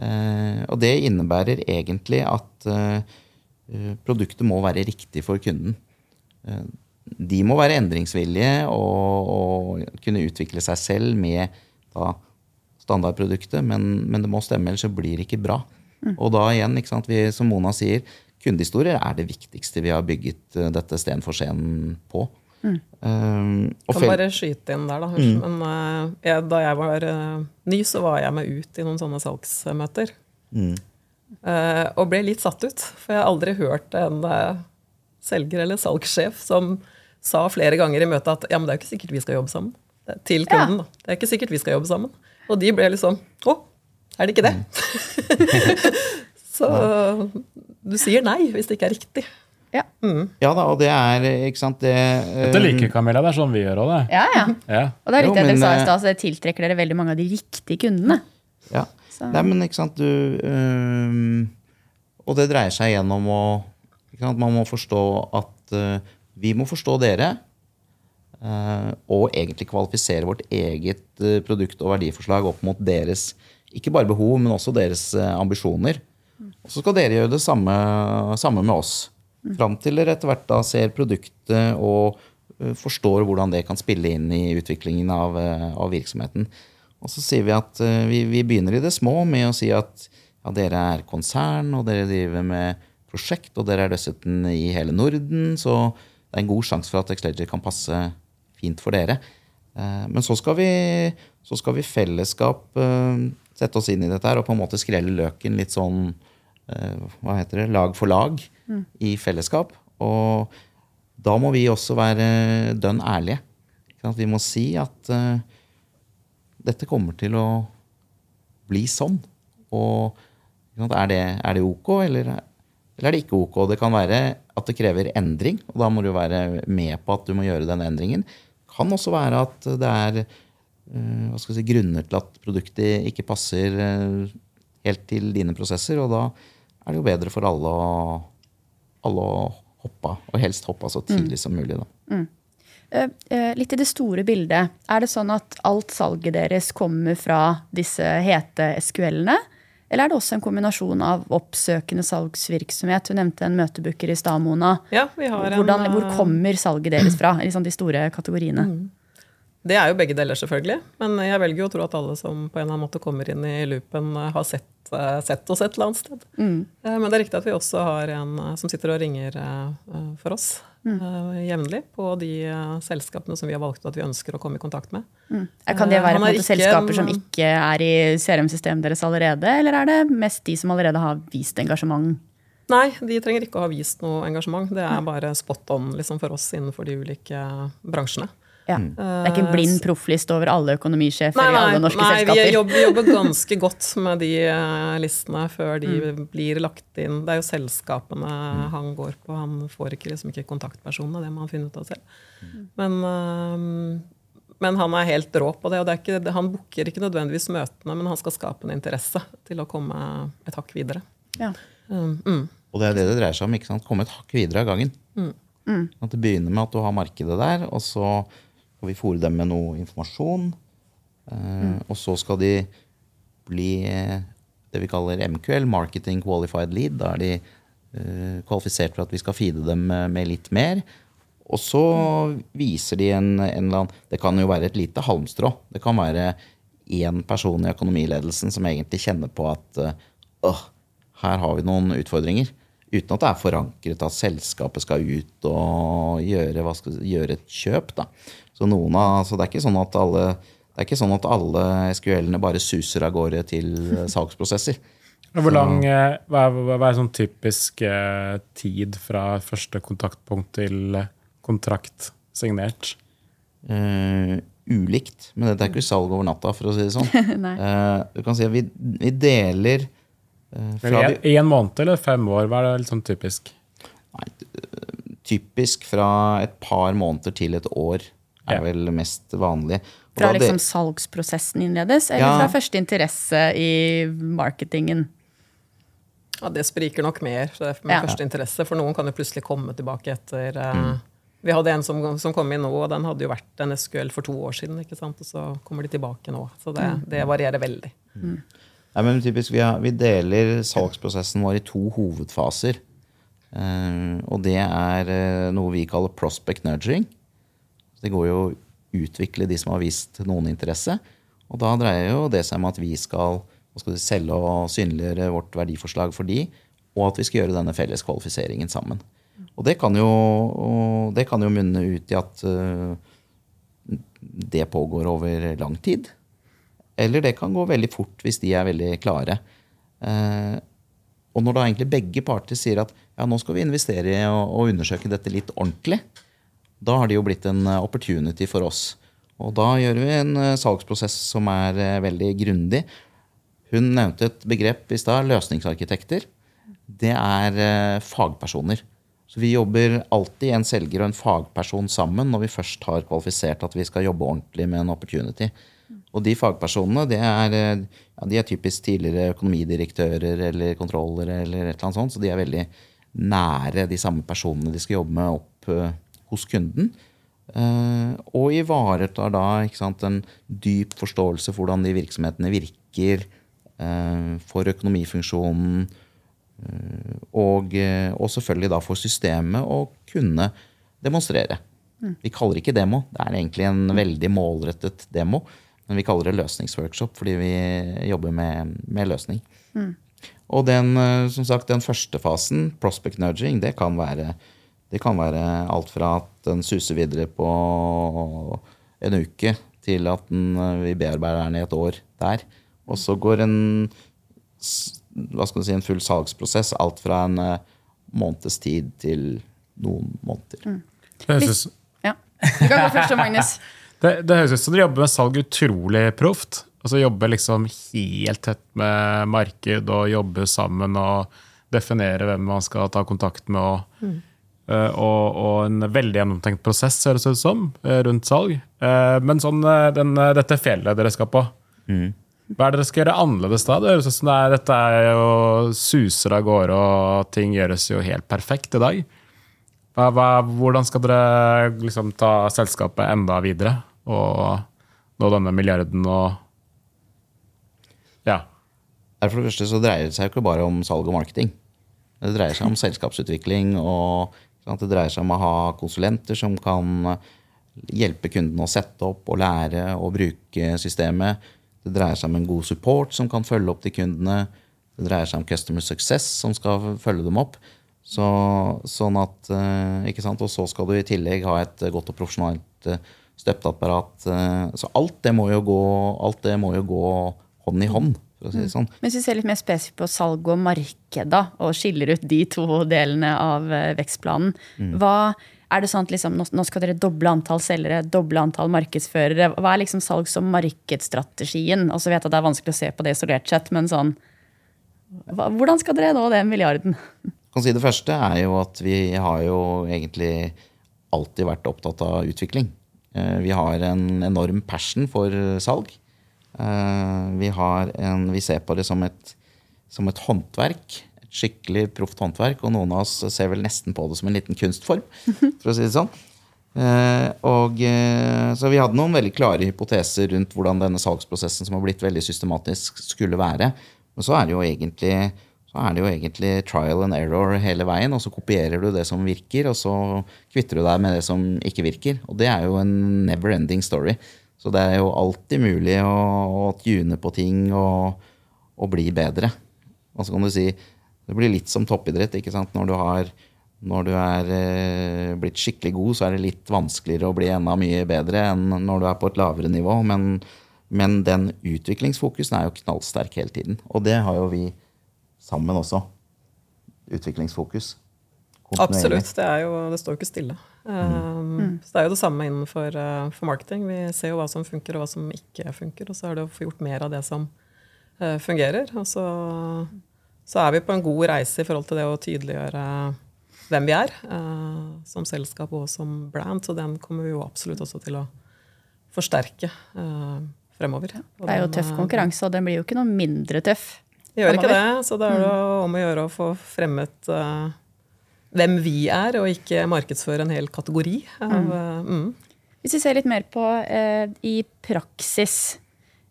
Speaker 3: Eh, og det innebærer egentlig at eh, produktet må være riktig for kunden. Eh, de må være endringsvillige og, og kunne utvikle seg selv med da, standardproduktet, men, men, det må stemme, ellers så blir det ikke bra. Mm. Og da igjen, vi, som Mona sier, kundehistorier er det viktigste vi har bygget dette Sten for scenen på.
Speaker 2: Mm. Um, kan bare skyte inn der, da. Mm. Men uh, jeg, da jeg var uh, ny, så var jeg med ut i noen sånne salgsmøter. Mm. Uh, og ble litt satt ut, for jeg har aldri hørt en selger eller salgssjef som sa flere ganger i møtet at ja, men det er jo ikke sikkert vi skal jobbe sammen. Til kunden, ja. da. Det er ikke sikkert vi skal jobbe sammen. Og de ble liksom Å, er det ikke det? Mm. så du sier nei hvis det ikke er riktig.
Speaker 3: Ja. Mm. ja da, og det er ikke sant det,
Speaker 4: Dette eh, liker Camilla. Det er sånn vi gjør òg, det.
Speaker 1: Ja, ja, ja. Og det er litt det dere sa i stad, så det tiltrekker dere veldig mange av de riktige kundene.
Speaker 3: Ja. Nei, men ikke sant, du um, Og det dreier seg gjennom å Man må forstå at uh, vi må forstå dere. Uh, og egentlig kvalifisere vårt eget produkt- og verdiforslag opp mot deres ikke bare behov, men også deres ambisjoner. Og så skal dere gjøre det samme, samme med oss. Fram til dere etter hvert da ser produktet og eh, forstår hvordan det kan spille inn i utviklingen av, eh, av virksomheten. Og så sier vi at eh, vi, vi, begynner i det små med å si at ja, dere er konsern, og dere driver med prosjekt, og dere er dessuten i hele Norden, så det er en god sjanse for at Exleger kan passe fint for dere. Men så skal vi, så skal vi fellesskap sette oss inn i dette her og på en måte skrelle løken litt sånn hva heter det, lag for lag i fellesskap. Og da må vi også være dønn ærlige. Vi må si at uh, dette kommer til å bli sånn. Og er det, er det ok, eller, eller, er det ikke ok? Det kan være at det krever endring, og da må du være med på at du må gjøre den endringen. Det kan også være at det er uh, si, grunner til at produktet ikke passer uh, helt til dine prosesser, og da er det jo bedre for alle å alle å hoppe, og helst hoppe så tidlig mm. som mulig. Da. Mm.
Speaker 1: Uh, litt i det store bildet. Er det sånn at alt salget deres kommer fra disse hete SQL-ene? Eller er det også en kombinasjon av oppsøkende salgsvirksomhet? Du nevnte en møtebooker i stad, Mona.
Speaker 2: Ja, Hvordan,
Speaker 1: en, hvor kommer salget deres fra? Liksom de store kategoriene. Mm.
Speaker 2: Det er jo begge deler, selvfølgelig. Men jeg velger jo å tro at alle som på en eller annen måte kommer inn i loopen, har sett, eh, sett oss et eller annet sted. Mm. Eh, men det er riktig at vi også har en eh, som sitter og ringer for oss mm. jevnlig på de selskapene som vi har valgt at vi ønsker å komme i kontakt med.
Speaker 1: Mm. Kan det være ikke, selskaper som ikke er i CRM-systemet deres allerede, eller er det mest de som allerede har vist engasjement?
Speaker 2: Nei, de trenger ikke å ha vist noe engasjement. Det er bare spot on liksom, for oss innenfor de ulike bransjene.
Speaker 1: Ja. Mm. Det er ikke en blind proffliste over alle økonomisjefer nei, nei, i alle norske
Speaker 2: nei,
Speaker 1: selskaper?
Speaker 2: Vi jobber, jobber, ganske godt med de eh, listene før de mm. blir lagt inn. Det er jo selskapene mm. han går på. Han får ikke, liksom ikke kontaktpersonene, det må han finne ut av selv. Mm. Men, um, men, han er helt rå på det. og det ikke, Han booker ikke nødvendigvis møtene, men han skal skape en interesse til å komme et hakk videre. Ja.
Speaker 3: Um, mm. Og det er det det dreier seg om. ikke sant? Komme et hakk videre av gangen. Mm. At det begynner med at du har markedet der, og så og vi fòre dem med noe informasjon. Mm. Og så skal de bli eh, det vi kaller MQL, Marketing Qualified Lead. Da er de uh, kvalifisert for at vi skal feede dem med litt mer. Og så viser de en, en eller annen Det kan jo være et lite halmstrå. Det kan være én person i økonomiledelsen som egentlig kjenner på at uh, her har vi noen utfordringer. Uten at det er forankret at selskapet skal ut og gjøre, skal, gjøre et kjøp. Da. Så, noen av, så det er ikke sånn at alle det det er ikke sånn at alle SQL-ene bare suser av gårde til eh, salgsprosesser.
Speaker 4: Hvor lang, eh, hva er, hva er sånn typisk eh, tid fra første kontaktpunkt til kontrakt signert?
Speaker 3: Uh, ulikt, men dette er ikke salg over natta, for å si det sånn.
Speaker 1: Nei.
Speaker 3: Eh, du kan si at vi, vi deler eh, fra
Speaker 4: I en måned eller fem år? Hva er det liksom typisk? typisk?
Speaker 3: Typisk fra et par måneder til et år er
Speaker 4: Ja.
Speaker 3: vel mest vanlig. Og
Speaker 1: Fra
Speaker 3: liksom de-
Speaker 1: liksom salgsprosessen innledes, eller
Speaker 3: Ja.
Speaker 1: fra første interesse i marketingen?
Speaker 2: Ja, Det spriker nok mer så det er med
Speaker 1: Ja.
Speaker 2: første interesse, for noen kan jo plutselig komme tilbake etter mm. Vi hadde en som, som kom inn nå, og den hadde jo vært en SQL for to år siden. ikke sant? Og så kommer de tilbake nå. Så det, det varierer veldig.
Speaker 3: Nei, men typisk, vi, har, vi deler salgsprosessen vår i to hovedfaser. Eh, og det er eh, noe vi kaller prospect nurturing. Det går jo å utvikle de som har vist noen interesse. Og da dreier jo det seg om at vi skal, skal selge og synliggjøre vårt verdiforslag for de, og at vi skal gjøre denne felles kvalifiseringen sammen. Og det kan jo, det kan jo munne ut i at eh, det pågår over lang tid. Eller det kan gå veldig fort hvis de er veldig klare. Eh, og når da egentlig begge parter sier at ja, nå skal vi investere å undersøke dette litt ordentlig, da har det jo blitt en eh, opportunity for oss. Og da gjør vi en eh, salgsprosess som er eh, veldig grundig. Hun nevnte et begrep i stad, løsningsarkitekter. Det er fagpersoner. Så vi jobber alltid en selger og en fagperson sammen når vi først har kvalifisert at vi skal jobbe ordentlig med en opportunity. Og de fagpersonene det er, ja, de er typisk tidligere økonomidirektører eller kontrollere, eller et eller annet sånt, så de er veldig nære de samme personene de skal jobbe med opp hos kunden. Eh, og ivaretar da sant, en dyp forståelse for hvordan de virksomhetene virker, eh, for økonomifunksjonen, eh, og, og selvfølgelig da for systemet å kunne demonstrere. Vi kaller det ikke demo, det er egentlig en veldig målrettet demo. Men vi kaller det løsningsworkshop fordi vi jobber med, med løsning. Og den, som sagt, den første fasen, prospect nudging, det kan være, det kan være alt fra at den suser videre på en uke, til at den, eh, vi bearbeider den i et år der. Og så går en, hva skal si, en full salgsprosess, alt fra en eh, måneds tid til noen måneder.
Speaker 4: Det høres ut
Speaker 1: Ja. Du kan gå først, Magnus.
Speaker 4: Det, det høres ut som dere jobber med salg utrolig proft. Altså jobber liksom helt tett med marked og jobber sammen og definere hvem man skal ta kontakt med. Og, eh, og, og en veldig gjennomtenkt prosess, høres det ut som, eh, rundt salg. Eh, Men sånn, eh, den, eh, dette fjellet dere skal på, hva er det dere skal gjøre annerledes da? Det høres ut som det er, dette er jo suser av gårde, og ting gjøres jo helt perfekt i dag. Hva, hva, hvordan skal dere liksom ta selskapet enda videre og nå denne milliarden og Ja.
Speaker 3: For det første så dreier det seg jo ikke bare om salg og marketing. Det dreier seg om selskapsutvikling, og det dreier seg om å ha konsulenter som kan hjelpe kunden å sette opp og lære å bruke systemet. Det dreier seg om en god support som kan følge opp de kundene. Det dreier seg om customer success som skal følge dem opp. Så, sånn at, eh, ikke sant? Og så skal du i tillegg ha et godt og profesjonelt eh, støtteapparat. eh, Så alt det må jo gå, må jo gå hånd i hånd, for å si det sånn.
Speaker 1: Men hvis vi ser litt mer spesifikt på salg og marked, da, og skiller ut de to delene av vekstplanen, vekstplanen, hva er det sånn at liksom, nå, skal dere doble antall selgere, doble antall markedsførere. Hva er liksom salgs- og markedsstrategien? Og så vet jeg at det er vanskelig å se på det isolert sett, men sånn hva, Hvordan skal dere nå den milliarden?
Speaker 3: kan si Det første er jo at vi har jo egentlig alltid vært opptatt av utvikling. Eh, Vi har en enorm passion for salg. Eh, Vi, har en, vi ser på det som et, som et håndverk. Et skikkelig proft håndverk. Og noen av oss ser vel nesten på det som en liten kunstform, for å si det sånn. Eh, og, eh, så vi hadde noen veldig klare hypoteser rundt hvordan denne salgsprosessen som har blitt veldig systematisk, skulle være. Men så er det jo egentlig så er det jo egentlig trial and error hele veien, og så kopierer du det som virker, og så kvitter du deg med det som ikke virker. Og det er jo en never ending story. Så det er jo alltid mulig å, å tune på ting og, og bli bedre. Og så kan du si det blir litt som toppidrett. ikke sant? Når du, har, når du er eh, blitt skikkelig god, så er det litt vanskeligere å bli enda mye bedre enn når du er på et lavere nivå. Men Men den utviklingsfokusen er jo knallsterk hele tiden. Og det har jo vi sammen også. Utviklingsfokus.
Speaker 2: Absolutt. Det, jo, det står jo ikke stille. Um, Så det er jo det samme innenfor uh, for marketing. Vi ser jo hva som funker, og hva som ikke funker. Og så er det å få gjort mer av det som uh, fungerer. Og så, så er vi på en god reise i forhold til det å tydeliggjøre hvem vi er uh, som selskap og som brand. Så den kommer vi jo absolutt også til å forsterke fremover. Og
Speaker 1: Det er jo
Speaker 2: den,
Speaker 1: tøff konkurranse, og den blir jo ikke noe mindre tøff.
Speaker 2: det gjør ikke det, så det er det om å gjøre å få fremmet eh, hvem vi er, og ikke markedsføre en hel kategori. Av, mm. mm.
Speaker 1: Hvis vi ser litt mer på eh, i praksis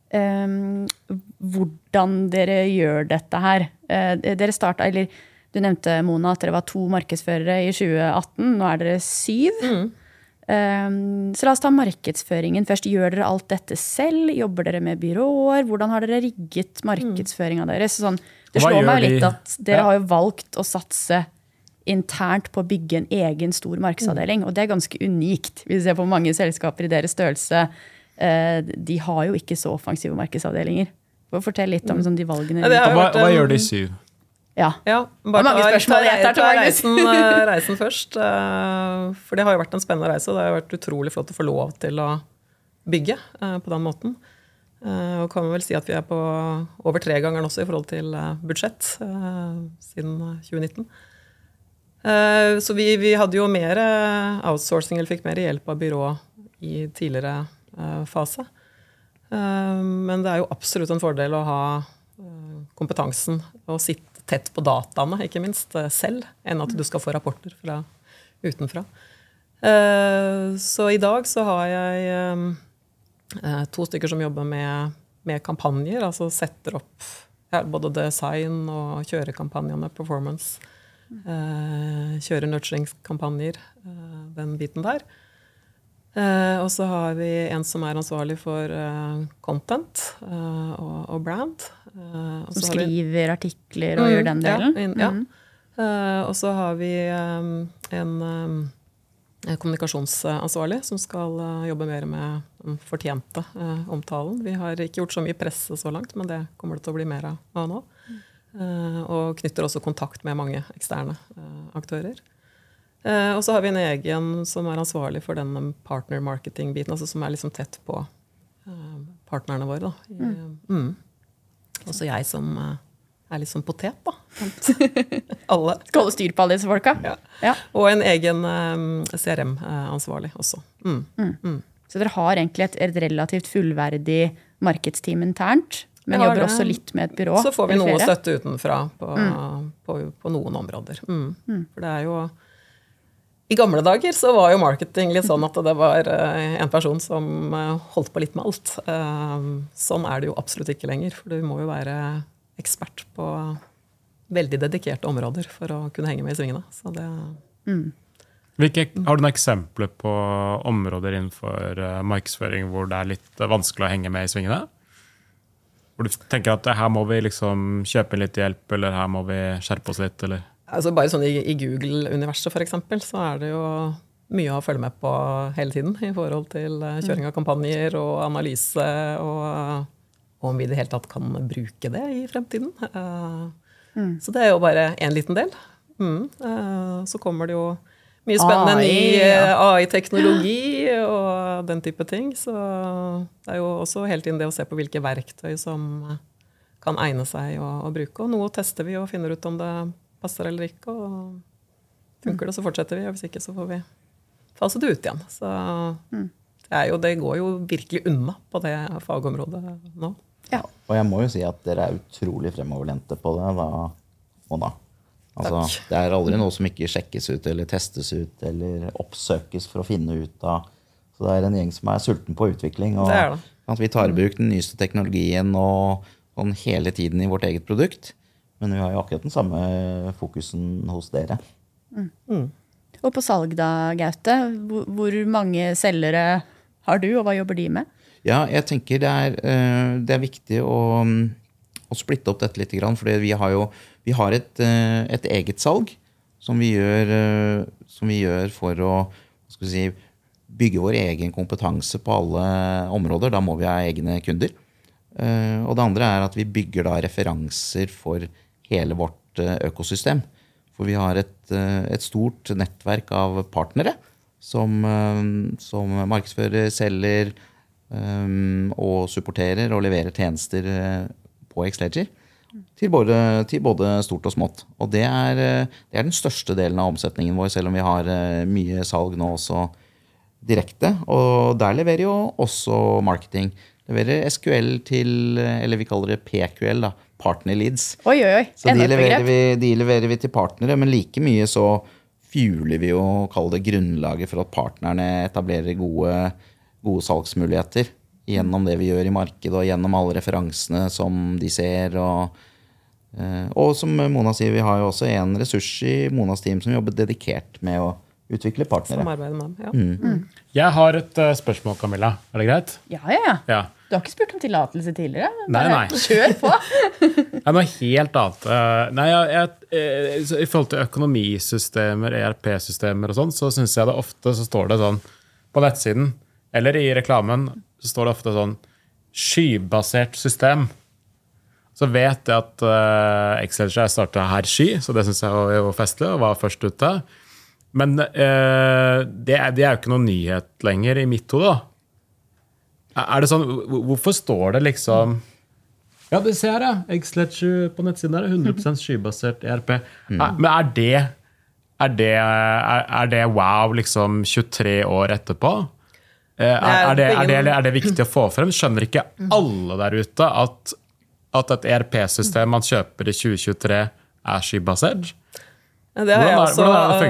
Speaker 1: eh, hvordan dere gjør dette her. Eh, dere starta, eller du nevnte Mona at dere var to markedsførere i 2018. Nå er dere syv. Mm. så la oss ta markedsføringen først. Gjør dere alt dette selv? Jobber dere med byråer? Hvordan har dere rigget markedsføringa deres? Sånn, det slår meg litt
Speaker 4: de?
Speaker 1: at dere
Speaker 4: Ja.
Speaker 1: har jo valgt å satse internt på å bygge en egen stor markedsavdeling. Og det er ganske unikt. Hvis vi ser på mange selskaper i deres størrelse, eh, de har jo ikke så offensive markedsavdelinger. Fortell litt om sånn, de valgene.
Speaker 2: Ja,
Speaker 4: hva, hva gjør de syv?
Speaker 1: Ja.
Speaker 2: Ja,
Speaker 1: er mange spørsmål jeg tar
Speaker 2: ta
Speaker 1: jeg.
Speaker 2: reisen, eh, reisen først. eh, For det har jo vært en spennende reise, det har jo vært utrolig flott å få lov til å bygge eh, på den måten. Eh, Og kan vel si at vi er på over tregangeren også i forhold til budsjett eh, siden 2019. Eh, Så vi, vi hadde jo mer eh, outsourcing, eller fikk mer hjelp av byrå i tidligere eh, fase. Men det er jo absolutt en fordel å ha kompetansen og sitte tett på dataene, ikke minst, selv, enn at du skal få rapporter fra utenfra. Så i dag så har jeg to stykker som jobber med, med kampanjer, altså setter opp både design og kjører kampanjene, performance. Eh, kjører nurturing-kampanjer, eh, den biten der. Eh, og så har vi en som er ansvarlig for eh, content eh, og, og brand. Eh,
Speaker 1: Som
Speaker 2: skriver vi-
Speaker 1: artikler og
Speaker 2: Mm,
Speaker 1: gjør den delen.
Speaker 2: Ja, in, ja.
Speaker 1: Mm.
Speaker 2: Eh, og så har vi en kommunikasjonsansvarlig som skal jobbe mer med den fortjente eh, omtalen. Vi har ikke gjort så mye presse så langt, men det kommer det til å bli mer av nå. Eh, og knytter også kontakt med mange eksterne eh, aktører. Eh, og så har vi en egen som er ansvarlig for den partner marketing-biten, altså som er liksom tett på eh, partnerne våre. I, mm. Også jeg som eh, er litt sånn potet, da. Alle.
Speaker 1: Skal holde styr på alle disse folka.
Speaker 2: Ja.
Speaker 1: Ja.
Speaker 2: Og en egen eh, CRM-ansvarlig også. Mm.
Speaker 1: Så dere har egentlig et, et relativt fullverdig markedsteam internt, men jobber også litt med et byrå.
Speaker 2: Så får vi noe støtte utenfra på, på, på noen områder. Mm. For det er jo I gamle dager så var jo marketing litt sånn at det var eh, en person som eh, holdt på litt med alt. Eh, Sånn er det jo absolutt ikke lenger, for du må jo være ekspert på veldig dedikerte områder for å kunne henge med i svingene. Så det
Speaker 4: Hvilke, har du noen eksempler på områder innenfor markedsføring hvor det er litt vanskelig å henge med i svingene? Hvor du tenker at her må vi liksom kjøpe litt hjelp, eller her må vi skjerpe oss litt, eller
Speaker 2: Altså bare sånn i, i Google-universet for eksempel, så er det jo mye å følge med på hele tiden i forhold til eh, kjøring av kampanjer og analyse og, og om vi i det hele tatt kan bruke det i fremtiden. Eh, Så det er jo bare én liten del. Mm. Uh, Så kommer det jo mye spennende
Speaker 1: AI,
Speaker 2: ny
Speaker 1: ja.
Speaker 2: eh, AI-teknologi og den type ting. Så det er jo også hele tiden det å se på hvilke verktøy som kan egne seg å, å bruke. Og noe tester vi og finner ut om det passer eller ikke. Og funker det, så fortsetter vi. Og hvis ikke, så får vi fase det ut igjen. Så det, er jo, det går jo virkelig unna på det fagområdet nå.
Speaker 1: Ja.
Speaker 3: Og jeg må jo si at dere er utrolig fremoverlente på det da og da. Altså,
Speaker 2: Takk.
Speaker 3: det er aldri noe som ikke sjekkes ut eller testes ut eller oppsøkes for å finne ut av. Så det er en gjeng som er sulten på utvikling. Og
Speaker 2: Det det.
Speaker 3: at vi tar i bruk den nyeste teknologien og sånn hele tiden i vårt eget produkt. Men vi har jo akkurat den samme fokusen hos dere.
Speaker 1: Og på salg da, Gaute, hvor, mange selgere har du, og hva jobber de med?
Speaker 3: Ja, jeg tenker det er, eh, det er viktig å, mm, å splitte opp dette litt. For vi har jo vi har et, eh, et eget salg som vi, gjør, eh, som vi gjør for å si, bygge vår egen kompetanse på alle områder. Da må vi ha egne kunder. Eh, og det andre er at vi bygger da referanser for hele vårt økosystem. For vi har et, et stort nettverk av partnere som, som markedsfører, selger og supporterer og leverer tjenester på Xleger. Til både, til både, stort og smått. Og det er, det er, den største delen av omsetningen vår, selv om vi har mye salg nå også direkte. Og der leverer jo også marketing. Leverer SQL til, eller vi kaller det PQL, da, partner leads.
Speaker 1: Oi, oi, oi.
Speaker 3: Så de leverer, vi, de leverer, vi, til partnere, men like mye så fjuler vi jo, kaller det grunnlaget for at partnerne etablerer gode, gode salgsmuligheter. Gjennom det vi gjør i markedet, og gjennom alle referansene som de ser. og eh, og som Mona sier, vi har jo også en ressurs i Monas team som jobber dedikert med å utvikle partnere.
Speaker 2: Samarbeide med dem, ja. Mm.
Speaker 4: Mm. Jeg har et uh, spørsmål, Camilla. Er det greit?
Speaker 1: Ja, ja, ja.
Speaker 4: ja.
Speaker 1: Du har ikke spurt om tillatelse tidligere?
Speaker 4: Nei, nei.
Speaker 1: Kjør på!
Speaker 4: det er noe helt annet. Uh, nei, jeg, jeg, eh, I forhold til økonomisystemer, ERP-systemer og sånn, så syns jeg det ofte så står det sånn på nettsiden, eller i reklamen, så står det ofte sånn skybasert system. Så vet jeg at uh, Excel starta her sky, så det syns jeg var festlig og var først ute. Men uh, det, er, det, er, jo ikke noen nyhet lenger i mitt hode. Er det sånn, Hvorfor står det liksom Ja, det ser jeg. Eggsledger på nettsiden der. 100% skybasert ERP. Mm. Men er det, er det, er det wow liksom 23 år etterpå? Eh, er, det, er, det, viktig å få frem? Skjønner ikke alle der ute at, at et ERP-system man kjøper i 2023, er skybasert?
Speaker 2: Det har jeg, også,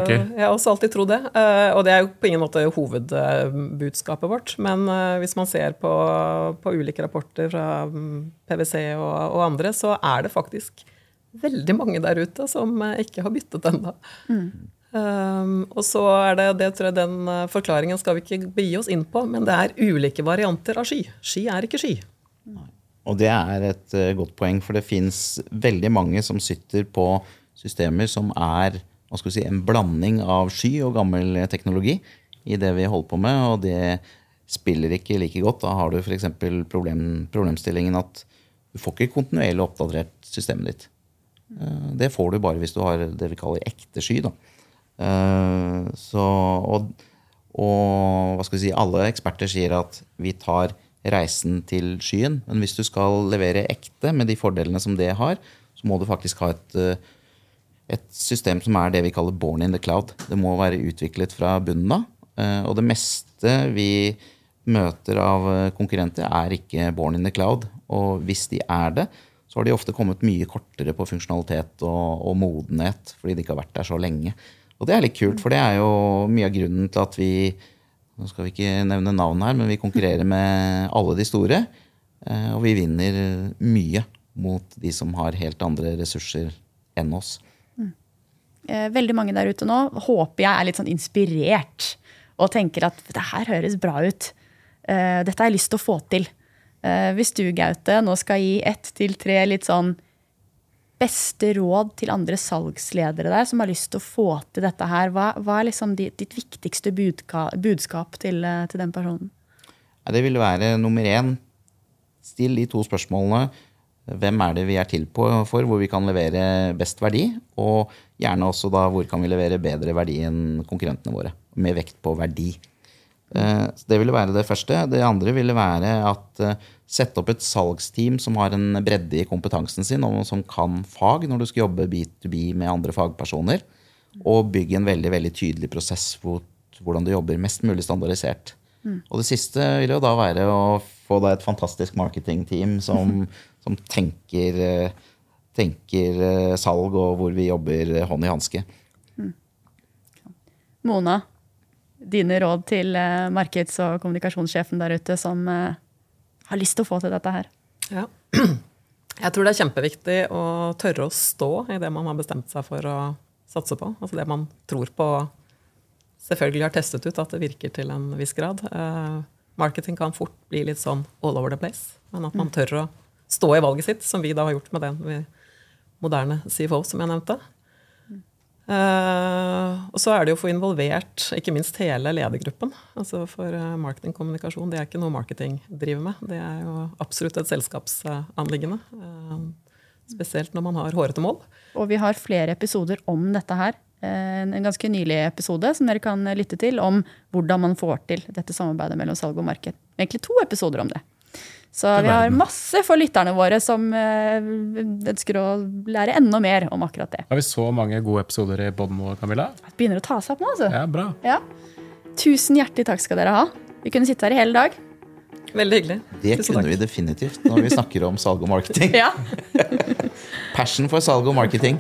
Speaker 2: jeg har også alltid trodd det. Eh, og det er jo på ingen måte hovedbudskapet vårt. Men eh, hvis man ser på, på ulike rapporter fra mm, PwC og, og, andre, så er det faktisk veldig mange der ute som eh, ikke har byttet ennå. Mm. Um, og så er det, det tror jeg Den forklaringen skal vi ikke begi oss inn på, men det er ulike varianter av sky. Sky er ikke sky.
Speaker 3: Og det er et godt poeng, for det fins veldig mange som sitter på systemer som er si, en blanding av sky og gammel teknologi i det vi holder på med. Og det spiller ikke like godt. Da har du f.eks. Problem, problemstillingen at du får ikke kontinuerlig oppdatert systemet ditt. Eh, det får du bare hvis du har det vi kaller ekte sky. Da. Eh, så, og, og hva skal vi si, alle eksperter sier at vi tar reisen til skyen. Men hvis du skal levere ekte med de fordelene som det har, så må du faktisk ha et eh, et system som er det vi kaller born in the cloud. Det må være utviklet fra bunnen av. Eh, og det meste vi møter av konkurrenter, er ikke born in the cloud. Og hvis de er det, så har de ofte kommet mye kortere på funksjonalitet og, og modenhet fordi de ikke har vært der så lenge. Og det er litt kult, for det er jo mye av grunnen til at vi nå skal vi ikke nevne navn her, men vi konkurrerer med alle de store. Eh, og vi vinner mye mot de som har helt andre ressurser enn oss.
Speaker 1: Eh, veldig mange der ute nå håper jeg er litt sånn inspirert og tenker at det her høres bra ut. Eh, dette har jeg lyst til å få til. Hvis du, Gaute, nå skal gi ett til tre litt sånn beste råd til andre salgsledere der som har lyst til å få til dette her, hva, hva er liksom ditt, ditt viktigste budskap til, til den personen?
Speaker 3: Det vil være nummer én. Still de to spørsmålene hvem er det vi er til på for, hvor vi kan levere best verdi? Og gjerne også da hvor kan vi levere bedre verdi enn konkurrentene våre. Med vekt på verdi. Eh, det ville være det første. Det andre ville være at eh, sette opp et salgsteam som har en bredde i kompetansen sin, og som kan fag når du skal jobbe B2B med andre fagpersoner. Og bygge en veldig veldig tydelig prosess for hvordan du jobber mest mulig standardisert. Mm. Og det siste vil jo da være å få deg et fantastisk marketingteam som som tenker, eh, tenker salg, og hvor vi jobber hånd i hanske. Mm.
Speaker 1: Mona, dine råd til eh, markeds- og kommunikasjonssjefen der ute som har lyst til å få til dette her?
Speaker 2: Ja. Jeg tror det er kjempeviktig å tørre å stå i det man har bestemt seg for å satse på. Altså det man tror på selvfølgelig har testet ut at det virker til en viss grad. marketing kan fort bli litt sånn all over the place, men at man mm. tør å stå i valget sitt, som vi da har gjort med den moderne CFO som jeg nevnte. Eh, og så er det jo å få involvert ikke minst hele ledergruppen. Altså For uh, marketingkommunikasjon, det er ikke noe marketing driver med. Det er jo absolutt et selskapsanliggende. Uh, spesielt når man har hårete mål.
Speaker 1: Og vi har flere episoder om dette her. En ganske nylig episode som dere kan lytte til om hvordan man får til dette samarbeidet mellom salg og marked. Egentlig to episoder om det. Så vi har masse for lytterne våre som ønsker å lære enda mer om akkurat det.
Speaker 4: Har vi så mange gode episoder i bånn nå, Camilla?
Speaker 1: Det begynner å ta seg opp nå, altså.
Speaker 4: Ja, bra.
Speaker 1: Ja. Tusen hjertelig takk skal dere ha. Vi kunne sitte her i hele dag.
Speaker 2: Veldig hyggelig.
Speaker 3: Det Tusen kunne takk. vi definitivt når vi snakker om salg og marketing.
Speaker 1: Ja.
Speaker 3: Passion for salg og marketing.